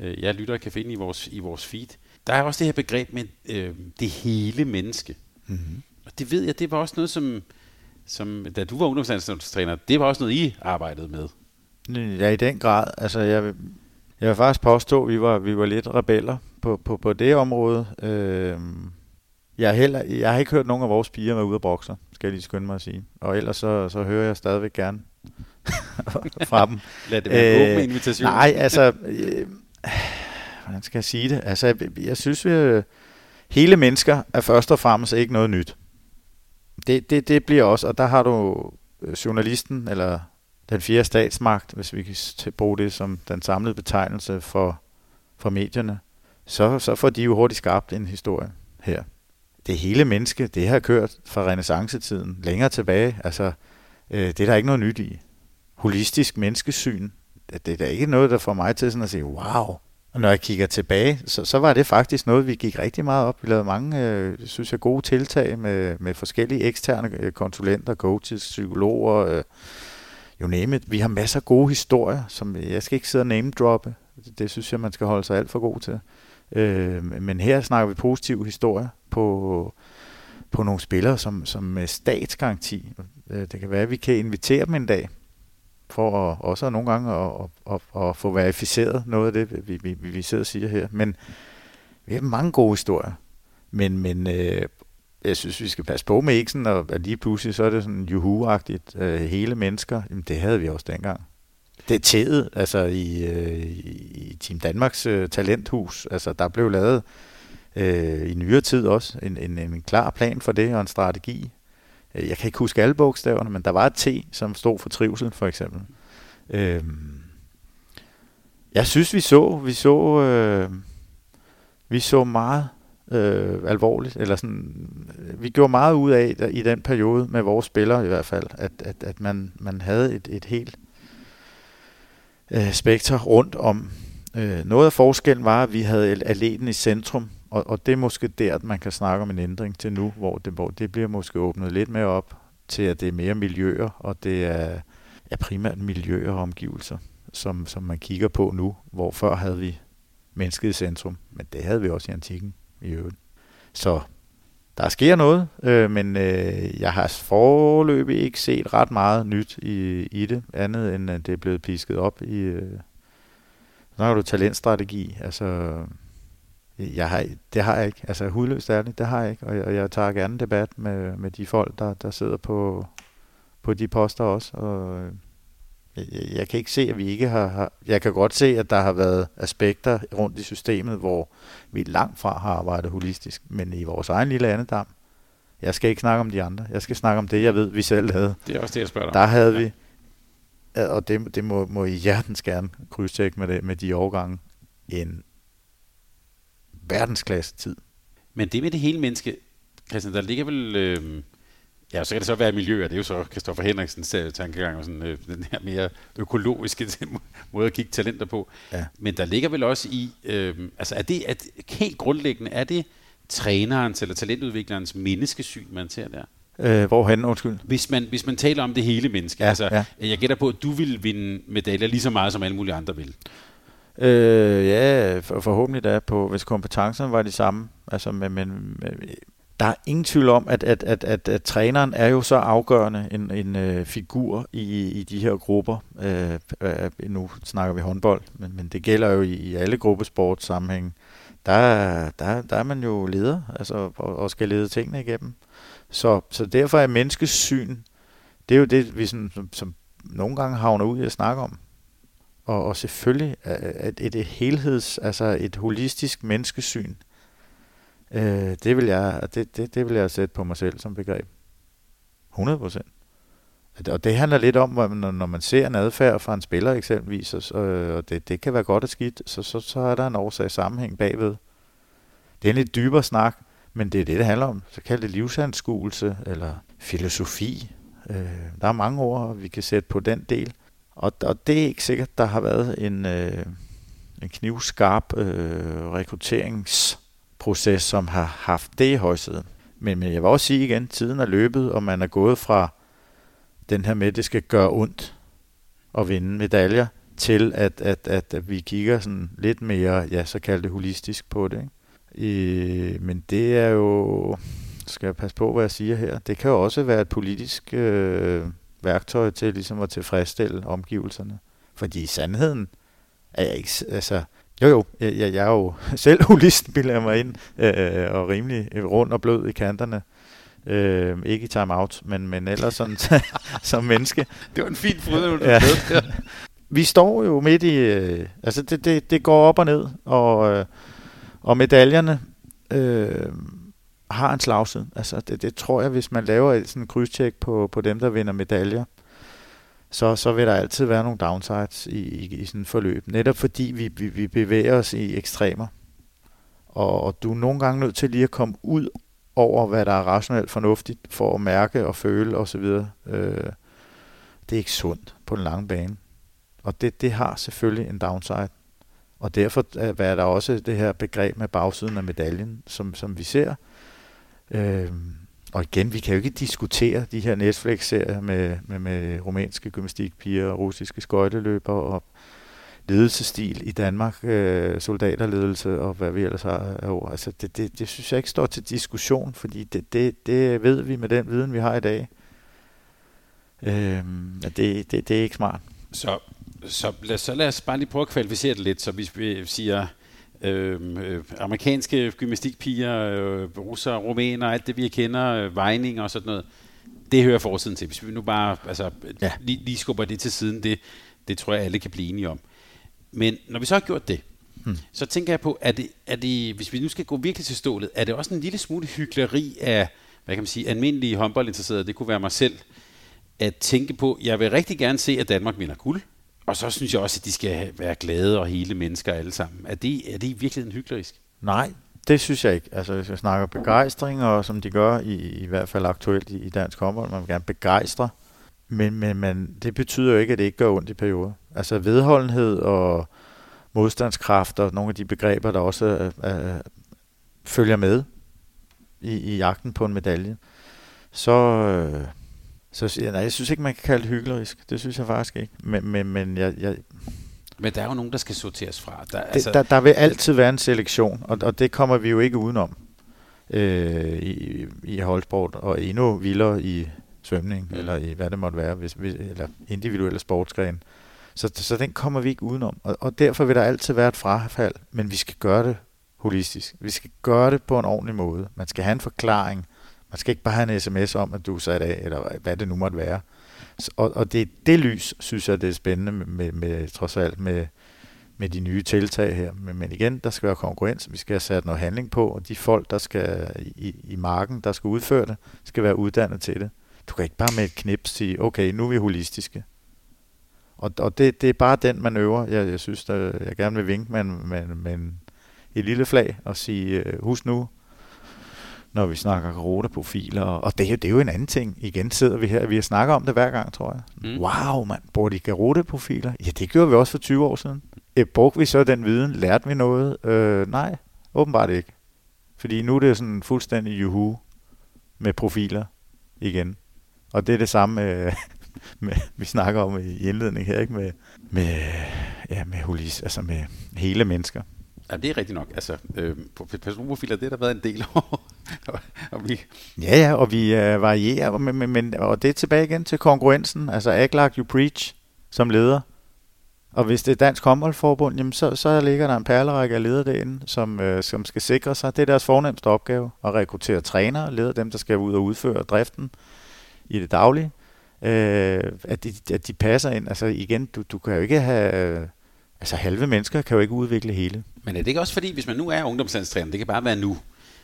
øh, jeg lytter kan finde i vores, i vores feed, der er også det her begreb med øh, det hele menneske. Mm-hmm. Og det ved jeg, det var også noget, som, som da du var ungdomslandstræner, det var også noget, I arbejdede med. Ja, i den grad. Altså, jeg, vil, jeg vil faktisk påstå, at vi var, vi var lidt rebeller på, på, på det område. Øh, jeg, heller, jeg har ikke hørt nogen af vores piger være ude af bokser, skal jeg lige skynde mig at sige. Og ellers så, så hører jeg stadigvæk gerne [LAUGHS] fra dem. Lad det være øh, åben invitation. Nej, [LAUGHS] altså... Øh, hvordan skal jeg sige det? Altså, jeg, jeg synes, vi, hele mennesker er først og fremmest ikke noget nyt. Det, det, det bliver også, og der har du øh, journalisten, eller den fjerde statsmagt, hvis vi kan bruge det som den samlede betegnelse for, for medierne, så, så får de jo hurtigt skabt en historie her. Det hele menneske, det har kørt fra renaissancetiden længere tilbage. Altså, øh, det er der ikke noget nyt i. Holistisk menneskesyn, det, det er da ikke noget, der får mig til sådan at sige, wow, og når jeg kigger tilbage, så, så var det faktisk noget, vi gik rigtig meget op. Vi lavede mange, øh, synes jeg, gode tiltag med, med forskellige eksterne øh, konsulenter, coaches, psykologer, øh, you name it. Vi har masser af gode historier, som jeg skal ikke sidde og name droppe. Det, det synes jeg, man skal holde sig alt for god til. Øh, men her snakker vi positive historier på, på nogle spillere, som, som med statsgaranti. Øh, det kan være, at vi kan invitere dem en dag for at, også nogle gange at, at, at, at få verificeret noget af det, vi, vi, vi sidder og siger her. Men vi har mange gode historier. Men, men øh, jeg synes, vi skal passe på med ikke sådan, at lige pludselig så er det sådan juhu-agtigt øh, hele mennesker. Jamen, det havde vi også dengang. Det er tædet, altså i, øh, i Team Danmarks øh, talenthus. Altså, der blev lavet øh, i nyere tid også en, en, en klar plan for det og en strategi. Øh, jeg kan ikke huske alle bogstaverne, men der var et T, som stod for trivsel, for eksempel. Øh, jeg synes, vi så, vi så, øh, vi så meget øh, alvorligt, eller sådan, vi gjorde meget ud af i den periode med vores spillere i hvert fald, at, at, at man, man havde et, et helt øh, spekter rundt om. Øh, noget af forskellen var, at vi havde atleten i centrum, og, og det er måske der, at man kan snakke om en ændring til nu, hvor det, hvor det bliver måske åbnet lidt mere op til, at det er mere miljøer, og det er, er primært miljøer og omgivelser, som, som man kigger på nu, hvor før havde vi mennesket i centrum, men det havde vi også i antikken i øvrigt. Så der sker noget, øh, men øh, jeg har forløbig ikke set ret meget nyt i, i det, andet end at det er blevet pisket op i... Øh, så har du talentstrategi, altså... Jeg har, det har jeg ikke. Altså hudløst ærligt, det har jeg ikke. Og jeg, og jeg tager gerne debat med, med de folk, der, der sidder på, på de poster også. Og jeg, jeg kan ikke se, at vi ikke har, har... Jeg kan godt se, at der har været aspekter rundt i systemet, hvor vi langt fra har arbejdet holistisk. Men i vores egen lille andedam, jeg skal ikke snakke om de andre. Jeg skal snakke om det, jeg ved, vi selv havde. Det er også det, jeg spørger dig Der havde vi, og det, det må, må I hjertens gerne krydstjekke med, det, med de årgange, en verdensklasse tid. Men det med det hele menneske, Christian, der ligger vel... Øh, ja, så kan det så være miljøer. Det er jo så Kristoffer Henriksens øh, tankegang og sådan, øh, den her mere økologiske [LAUGHS] måde at kigge talenter på. Ja. Men der ligger vel også i... Øh, altså er det at helt grundlæggende, er det trænerens eller talentudviklerens menneskesyn, man ser der? Øh, hvorhen, undskyld? Hvis man, hvis man taler om det hele menneske. Ja, altså, ja. Jeg gætter på, at du vil vinde medaljer lige så meget, som alle mulige andre vil. Øh, ja, for, forhåbentlig da, på, hvis kompetencerne var de samme. Altså, men, men, der er ingen tvivl om, at, at, at, at, at træneren er jo så afgørende en, en uh, figur i, i de her grupper. Uh, nu snakker vi håndbold, men, men det gælder jo i, i alle gruppesports sammenhæng. Der, der, der er man jo leder, altså, og, og skal lede tingene igennem. Så, så derfor er menneskesyn, det er jo det, vi sådan, som, som nogle gange havner ud i at snakke om. Og, og selvfølgelig øh, øh, at et, et helheds, altså et holistisk menneskesyn, øh, det, vil jeg, det, det, det vil jeg sætte på mig selv som begreb. 100 procent. Og det handler lidt om, når, når man ser en adfærd fra en spiller eksempelvis, og, og det, det kan være godt og skidt, så, så, så er der en årsag sammenhæng bagved. Det er en lidt dybere snak, men det er det, det handler om. Så kalder det livsanskuelse eller filosofi. Øh, der er mange ord, vi kan sætte på den del. Og, og det er ikke sikkert, der har været en, øh, en knivskarp øh, rekrutteringsproces, som har haft det i højsiden. Men, men jeg vil også sige igen, tiden er løbet, og man er gået fra den her med, at det skal gøre ondt at vinde medaljer, til at, at, at, at vi kigger sådan lidt mere, ja, så kaldt det holistisk på det. Ikke? Øh, men det er jo, skal jeg passe på, hvad jeg siger her, det kan jo også være et politisk øh, værktøj til ligesom at tilfredsstille omgivelserne. Fordi i sandheden er jeg ikke, altså, jo jo, jeg, jeg er jo [LAUGHS] selv holist, bilder jeg mig ind, øh, og rimelig rund og blød i kanterne. Øh, ikke i time-out, men, men ellers sådan [LAUGHS] som menneske. Det var en fin fryd, ja. Vi står jo midt i, øh, altså det, det, det går op og ned, og, øh, og medaljerne øh, har en slagside. Altså det, det tror jeg, hvis man laver et sådan krydstjek på, på dem, der vinder medaljer, så, så vil der altid være nogle downsides i, i, i sådan et forløb. Netop fordi vi, vi, vi bevæger os i ekstremer. Og, og du er nogle gange nødt til lige at komme ud over, hvad der er rationelt fornuftigt for at mærke og føle osv. Øh, det er ikke sundt på den lange bane. Og det, det har selvfølgelig en downside. Og derfor er der også det her begreb med bagsiden af medaljen, som, som vi ser. Øh, og igen, vi kan jo ikke diskutere de her Netflix-serier med, med, med rumænske gymnastikpiger og russiske skøjteløber og ledelsestil i Danmark, øh, soldaterledelse og hvad vi ellers har. Jo, altså det, det, det synes jeg ikke står til diskussion, fordi det, det, det ved vi med den viden, vi har i dag. Øh, det, det, det er ikke smart. Så, så, lad, så lad os bare lige prøve at kvalificere det lidt, så hvis vi siger Øhm, øh, amerikanske gymnastikpiger, øh, russer, rumæner, alt det vi kender, øh, vejninger og sådan noget, det hører fortiden til. Hvis vi nu bare altså, ja. lige, lige skubber det til siden, det, det tror jeg alle kan blive enige om. Men når vi så har gjort det, hmm. så tænker jeg på, er det, er det, hvis vi nu skal gå virkelig til stålet, er det også en lille smule hyggeleri af, hvad kan man sige, almindelige håndboldinteresserede, det kunne være mig selv, at tænke på, jeg vil rigtig gerne se, at Danmark vinder guld, og så synes jeg også, at de skal være glade og hele mennesker alle sammen. Er det, er det virkelig en hyklerisk? Nej, det synes jeg ikke. Altså, hvis jeg snakker begejstring, og som de gør i, i hvert fald aktuelt i, i dansk håndbold, man vil gerne begejstre, men, men, men det betyder jo ikke, at det ikke gør ondt i perioder. Altså vedholdenhed og modstandskraft og nogle af de begreber, der også øh, følger med i, i jagten på en medalje, så, øh, så nej, jeg synes ikke, man kan kalde det hyggelig. Det synes jeg faktisk ikke. Men, men, men jeg, jeg, men der er jo nogen, der skal sorteres fra. Der, det, altså... der, der vil altid være en selektion, og, og det kommer vi jo ikke udenom øh, i, i holdsport, og endnu vildere i svømning, mm. eller i hvad det måtte være, hvis, hvis, eller individuelle sportsgren. Så, så den kommer vi ikke udenom, og, og derfor vil der altid være et frafald, men vi skal gøre det holistisk. Vi skal gøre det på en ordentlig måde. Man skal have en forklaring. Man skal ikke bare have en sms om, at du er sat af, eller hvad det nu måtte være. Og, og det det lys, synes jeg, det er spændende med, med, med trods alt med, med de nye tiltag her. Men, men igen, der skal være konkurrence. Vi skal have sat noget handling på, og de folk, der skal i, i marken, der skal udføre det, skal være uddannet til det. Du kan ikke bare med et knips sige, okay, nu er vi holistiske. Og, og det, det er bare den man øver. Jeg, jeg synes, der, jeg gerne vil vinke med, med, med en, et lille flag og sige, øh, husk nu, når vi snakker roterprofiler, og det er, jo, det er jo en anden ting. Igen sidder vi her, vi har snakket om det hver gang, tror jeg. Mm. Wow, man, bruger de garoteprofiler? Ja, det gjorde vi også for 20 år siden. Øh, brugte vi så den viden? Lærte vi noget? Øh, nej, åbenbart ikke. Fordi nu er det sådan fuldstændig juhu med profiler igen. Og det er det samme, med, [LAUGHS] med, vi snakker om i indledning her, ikke? Med, med, ja, med holis, altså med hele mennesker. Ja, det er rigtigt nok. Altså, øh, personprofiler, det har der været en del [LAUGHS] [LAUGHS] og vi... Ja, ja, og vi øh, varierer, men, men, men, og det er tilbage igen til konkurrencen. Altså, act like you preach som leder. Og hvis det er Dansk Håndboldforbund, jamen så, så ligger der en perlerække af ledere derinde, som, øh, som skal sikre sig. Det er deres fornemmeste opgave, at rekruttere trænere, leder dem, der skal ud og udføre driften i det daglige. Øh, at, de, at de passer ind. Altså igen, du, du kan jo ikke have... Øh, altså halve mennesker kan jo ikke udvikle hele. Men er det ikke også fordi, hvis man nu er ungdomslandstræner, det kan bare være nu,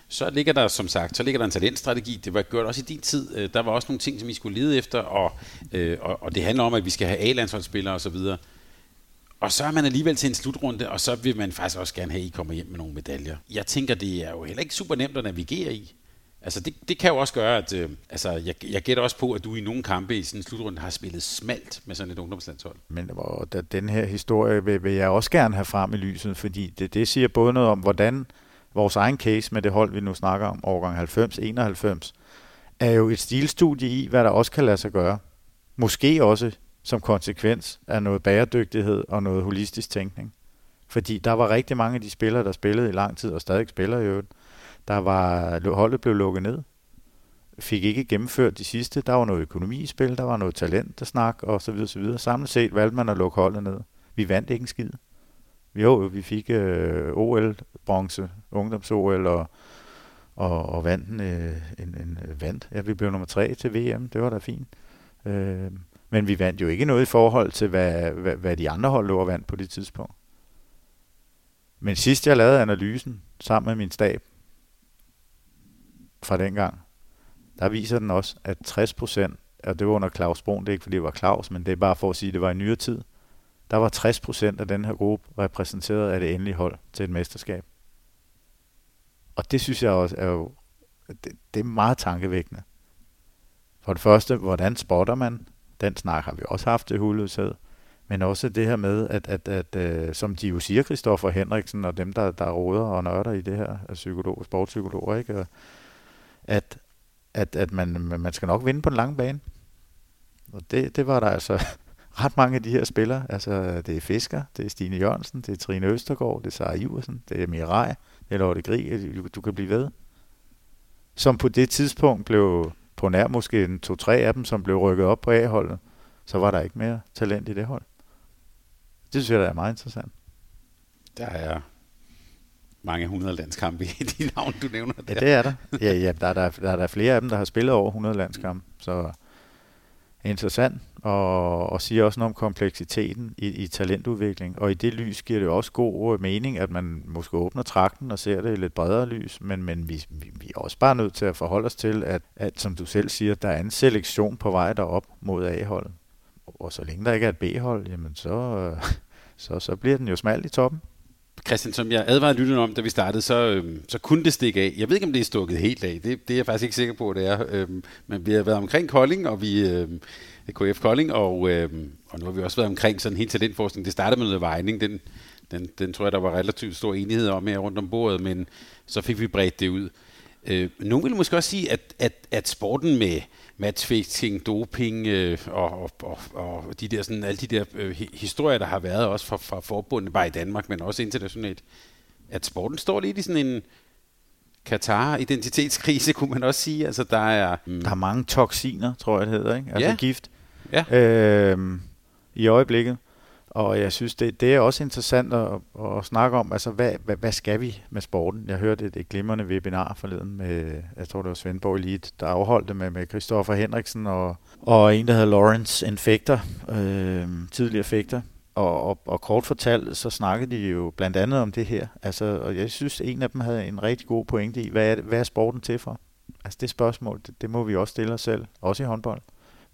så ligger der, som sagt, så ligger der en talentstrategi. Det var gjort også i din tid. Øh, der var også nogle ting, som vi skulle lede efter, og, øh, og, og det handler om, at vi skal have A-landsholdsspillere osv. Og, og så er man alligevel til en slutrunde, og så vil man faktisk også gerne have, at I kommer hjem med nogle medaljer. Jeg tænker, det er jo heller ikke super nemt at navigere i. Altså det, det kan jo også gøre, at øh, altså, jeg, jeg gætter også på, at du i nogle kampe i sådan en slutrunde har spillet smalt med sådan et ungdomslandshold. Men og da, den her historie vil, vil jeg også gerne have frem i lyset, fordi det, det siger både noget om, hvordan vores egen case med det hold, vi nu snakker om, årgang 90-91, er jo et stilstudie i, hvad der også kan lade sig gøre. Måske også som konsekvens af noget bæredygtighed og noget holistisk tænkning. Fordi der var rigtig mange af de spillere, der spillede i lang tid og stadig spiller i øvrigt, der var, holdet blev lukket ned. Fik ikke gennemført de sidste. Der var noget økonomi i spil, der var noget talent, der snak og så videre, så videre. Samlet set valgte man at lukke holdet ned. Vi vandt ikke en skid. Jo, vi fik øh, OL-bronze, ungdoms-OL og, og, og vandt en, øh, en, en øh, vandt. Ja, vi blev nummer tre til VM. Det var da fint. Øh, men vi vandt jo ikke noget i forhold til, hvad, hvad, hvad de andre hold lå og vandt på det tidspunkt. Men sidst jeg lavede analysen sammen med min stab, fra dengang, der viser den også, at 60 procent, og det var under Claus Brun, det er ikke fordi det var Claus, men det er bare for at sige, at det var i nyere tid, der var 60 procent af den her gruppe repræsenteret af det endelige hold til et mesterskab. Og det synes jeg også er jo, det, det er meget tankevækkende. For det første, hvordan spotter man? Den snak har vi også haft til huløshed. Men også det her med, at, at, at, at øh, som de jo siger, Kristoffer Henriksen og dem, der, der råder og nørder i det her, psykolog, sportspsykologer, ikke? at, at, at man, man skal nok vinde på den lange bane. Og det, det var der altså ret mange af de her spillere. Altså, det er Fisker, det er Stine Jørgensen, det er Trine Østergaard, det er Sara Iversen, det er Mirai, det er Lotte Grig, du, du kan blive ved. Som på det tidspunkt blev på nær måske en to-tre af dem, som blev rykket op på A-holdet, så var der ikke mere talent i det hold. Det synes jeg, der er meget interessant. Der er mange hundrede landskampe i [LAUGHS] de navn, du nævner der. Ja, det er der. Ja, ja der, er der, der er der flere af dem, der har spillet over 100 landskampe. Så interessant og, og siger også noget om kompleksiteten i, i talentudvikling. Og i det lys giver det også god øh, mening, at man måske åbner trakten og ser det i lidt bredere lys, men, men vi, vi, vi er også bare nødt til at forholde os til, at, at som du selv siger, der er en selektion på vej derop mod A-holdet. Og så længe der ikke er et B-hold, jamen så, [LAUGHS] så, så bliver den jo smalt i toppen. Christian, som jeg advarede lytterne om, da vi startede, så, øhm, så kunne det stikke af. Jeg ved ikke, om det er stukket helt af. Det, det er jeg faktisk ikke sikker på, det er. Øhm, men vi har været omkring Kolding, og vi øhm, KF Kolding, og, øhm, og nu har vi også været omkring sådan helt talentforskning. Det startede med noget vejning. Den, den, den tror jeg, der var relativt stor enighed om her rundt om bordet, men så fik vi bredt det ud. Øh, nogen vil måske også sige, at, at, at sporten med matchfixing, doping øh, og, og, og, og de der, sådan, alle de der øh, historier, der har været også fra, fra forbundet, bare i Danmark, men også internationalt, at sporten står lidt i sådan en Katar-identitetskrise, [LAUGHS] kunne man også sige. Altså, der er... Mm. Der er mange toksiner, tror jeg, det hedder, ikke? Altså ja. gift. Ja. Øh, I øjeblikket. Og jeg synes, det, det er også interessant at, at snakke om, altså hvad, hvad, hvad skal vi med sporten? Jeg hørte et, et glimrende webinar forleden med, jeg tror det var Svendborg Elite, der afholdte med, med Christoffer Henriksen og, og en, der hedder Lawrence Infector, øh, tidligere fægter. Og, og, og kort fortalt, så snakkede de jo blandt andet om det her. Altså, og jeg synes, en af dem havde en rigtig god pointe i, hvad er, hvad er sporten til for? Altså det spørgsmål, det, det må vi også stille os selv, også i håndbold.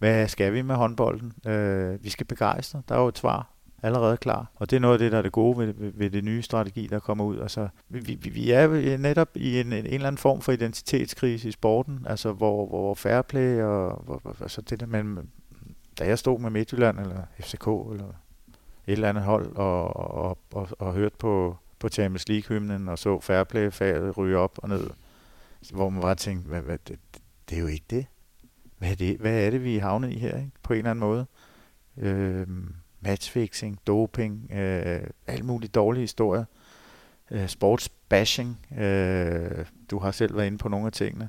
Hvad skal vi med håndbolden? Øh, vi skal begejstre. Der er jo et svar allerede klar. Og det er noget af det, der er det gode ved, ved, ved det nye strategi, der kommer ud. Altså, vi, vi, vi er netop i en, en, en eller anden form for identitetskrise i sporten, altså hvor, hvor fair play og hvor, altså det der med, da jeg stod med Midtjylland eller FCK eller et eller andet hold og, og, og, og hørte på, på Champions League-hymnen og så fair play-faget ryge op og ned, hvor man bare tænkte, hvad, hvad, det, det er jo ikke det. Hvad er det, hvad er det vi er havnet i her, ikke? på en eller anden måde? Øh, matchfixing, doping, øh, alt muligt dårlige historier, øh, sportsbashing. Øh, du har selv været inde på nogle af tingene.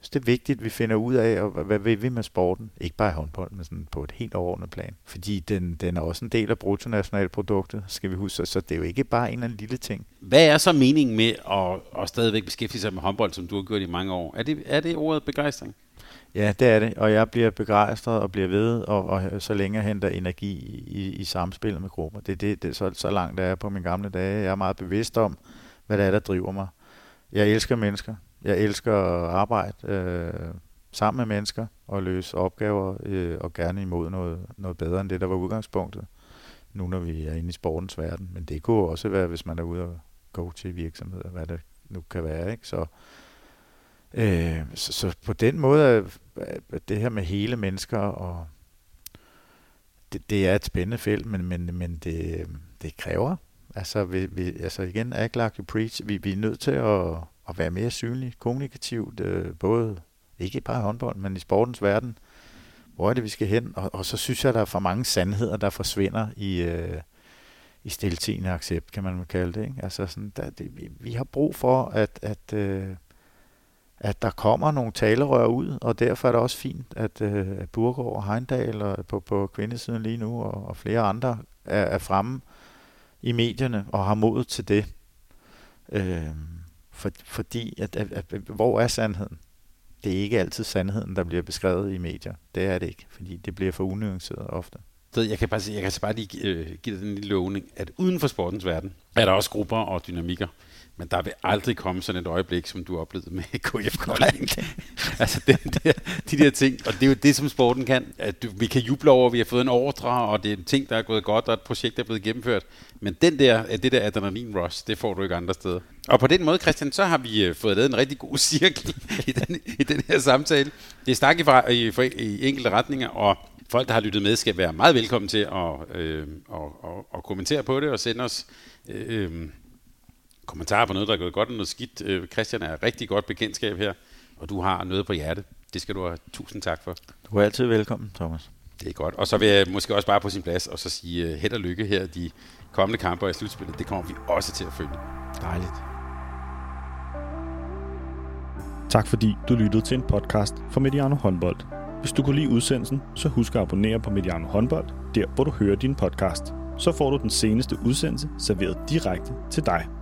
Så det er vigtigt, at vi finder ud af, og hvad vil vi med sporten? Ikke bare i håndbold, men sådan på et helt overordnet plan. Fordi den, den er også en del af bruttonationalproduktet, skal vi huske. Så det er jo ikke bare en eller anden lille ting. Hvad er så meningen med at, at stadigvæk beskæftige sig med håndbold, som du har gjort i mange år? Er det, er det ordet begejstring? Ja, det er det, og jeg bliver begejstret og bliver ved, og, og så længe jeg henter energi i, i samspillet med grupper. Det er det, det, så, så langt der er på mine gamle dage. Jeg er meget bevidst om, hvad det er, der driver mig. Jeg elsker mennesker. Jeg elsker at arbejde øh, sammen med mennesker og løse opgaver, øh, og gerne imod noget, noget bedre end det, der var udgangspunktet, nu når vi er inde i sportens verden. Men det kunne også være, hvis man er ude og gå til virksomheder, hvad det nu kan være. Ikke? Så, øh, så, så på den måde er det her med hele mennesker, og det, det er et spændende felt, men, men, men det, det kræver. Altså, vi, vi, altså igen, act like you preach. Vi, vi er nødt til at, at være mere synlige kommunikativt, øh, både ikke bare i håndbold, men i sportens verden. Hvor er det, vi skal hen? Og, og så synes jeg, der er for mange sandheder, der forsvinder i, øh, i stiltigende accept, kan man kalde det. Ikke? Altså sådan, der, det, vi, vi har brug for, at, at, øh, at der kommer nogle talerør ud, og derfor er det også fint, at, øh, Burgård og Heindal og på, på kvindesiden lige nu, og, og flere andre er, er fremme i medierne og har mod til det. Øh, for, fordi, at, at, at, hvor er sandheden? Det er ikke altid sandheden, der bliver beskrevet i medier. Det er det ikke, fordi det bliver for unuanceret ofte. Så jeg kan bare, jeg kan så bare lige øh, give dig den lille lovning, at uden for sportens verden er der også grupper og dynamikker, men der vil aldrig komme sådan et øjeblik, som du oplevede med [LAUGHS] KF Kolding. altså det, det, de der ting, og det er jo det, som sporten kan. At du, vi kan juble over, at vi har fået en ordre, og det er en ting, der er gået godt, og et projekt er blevet gennemført. Men den der, det der adrenalin rush, det får du ikke andre steder. Og på den måde, Christian, så har vi øh, fået lavet en rigtig god [LAUGHS] cirkel i den, i den her samtale. Det er stak i, i, i enkelte retninger, og folk, der har lyttet med, skal være meget velkommen til at, øh, og, og, og kommentere på det og sende os øh, øh kommentarer på noget, der er gået godt og noget skidt. Øh, Christian er rigtig godt bekendtskab her, og du har noget på hjerte. Det skal du have tusind tak for. Du er altid velkommen, Thomas. Det er godt. Og så vil jeg måske også bare på sin plads og så sige uh, held og lykke her de kommende kampe i slutspillet. Det kommer vi også til at følge. Dejligt. Tak fordi du lyttede til en podcast fra Mediano Håndbold. Hvis du kunne lide udsendelsen, så husk at abonnere på Mediano Håndbold, der hvor du hører din podcast. Så får du den seneste udsendelse serveret direkte til dig.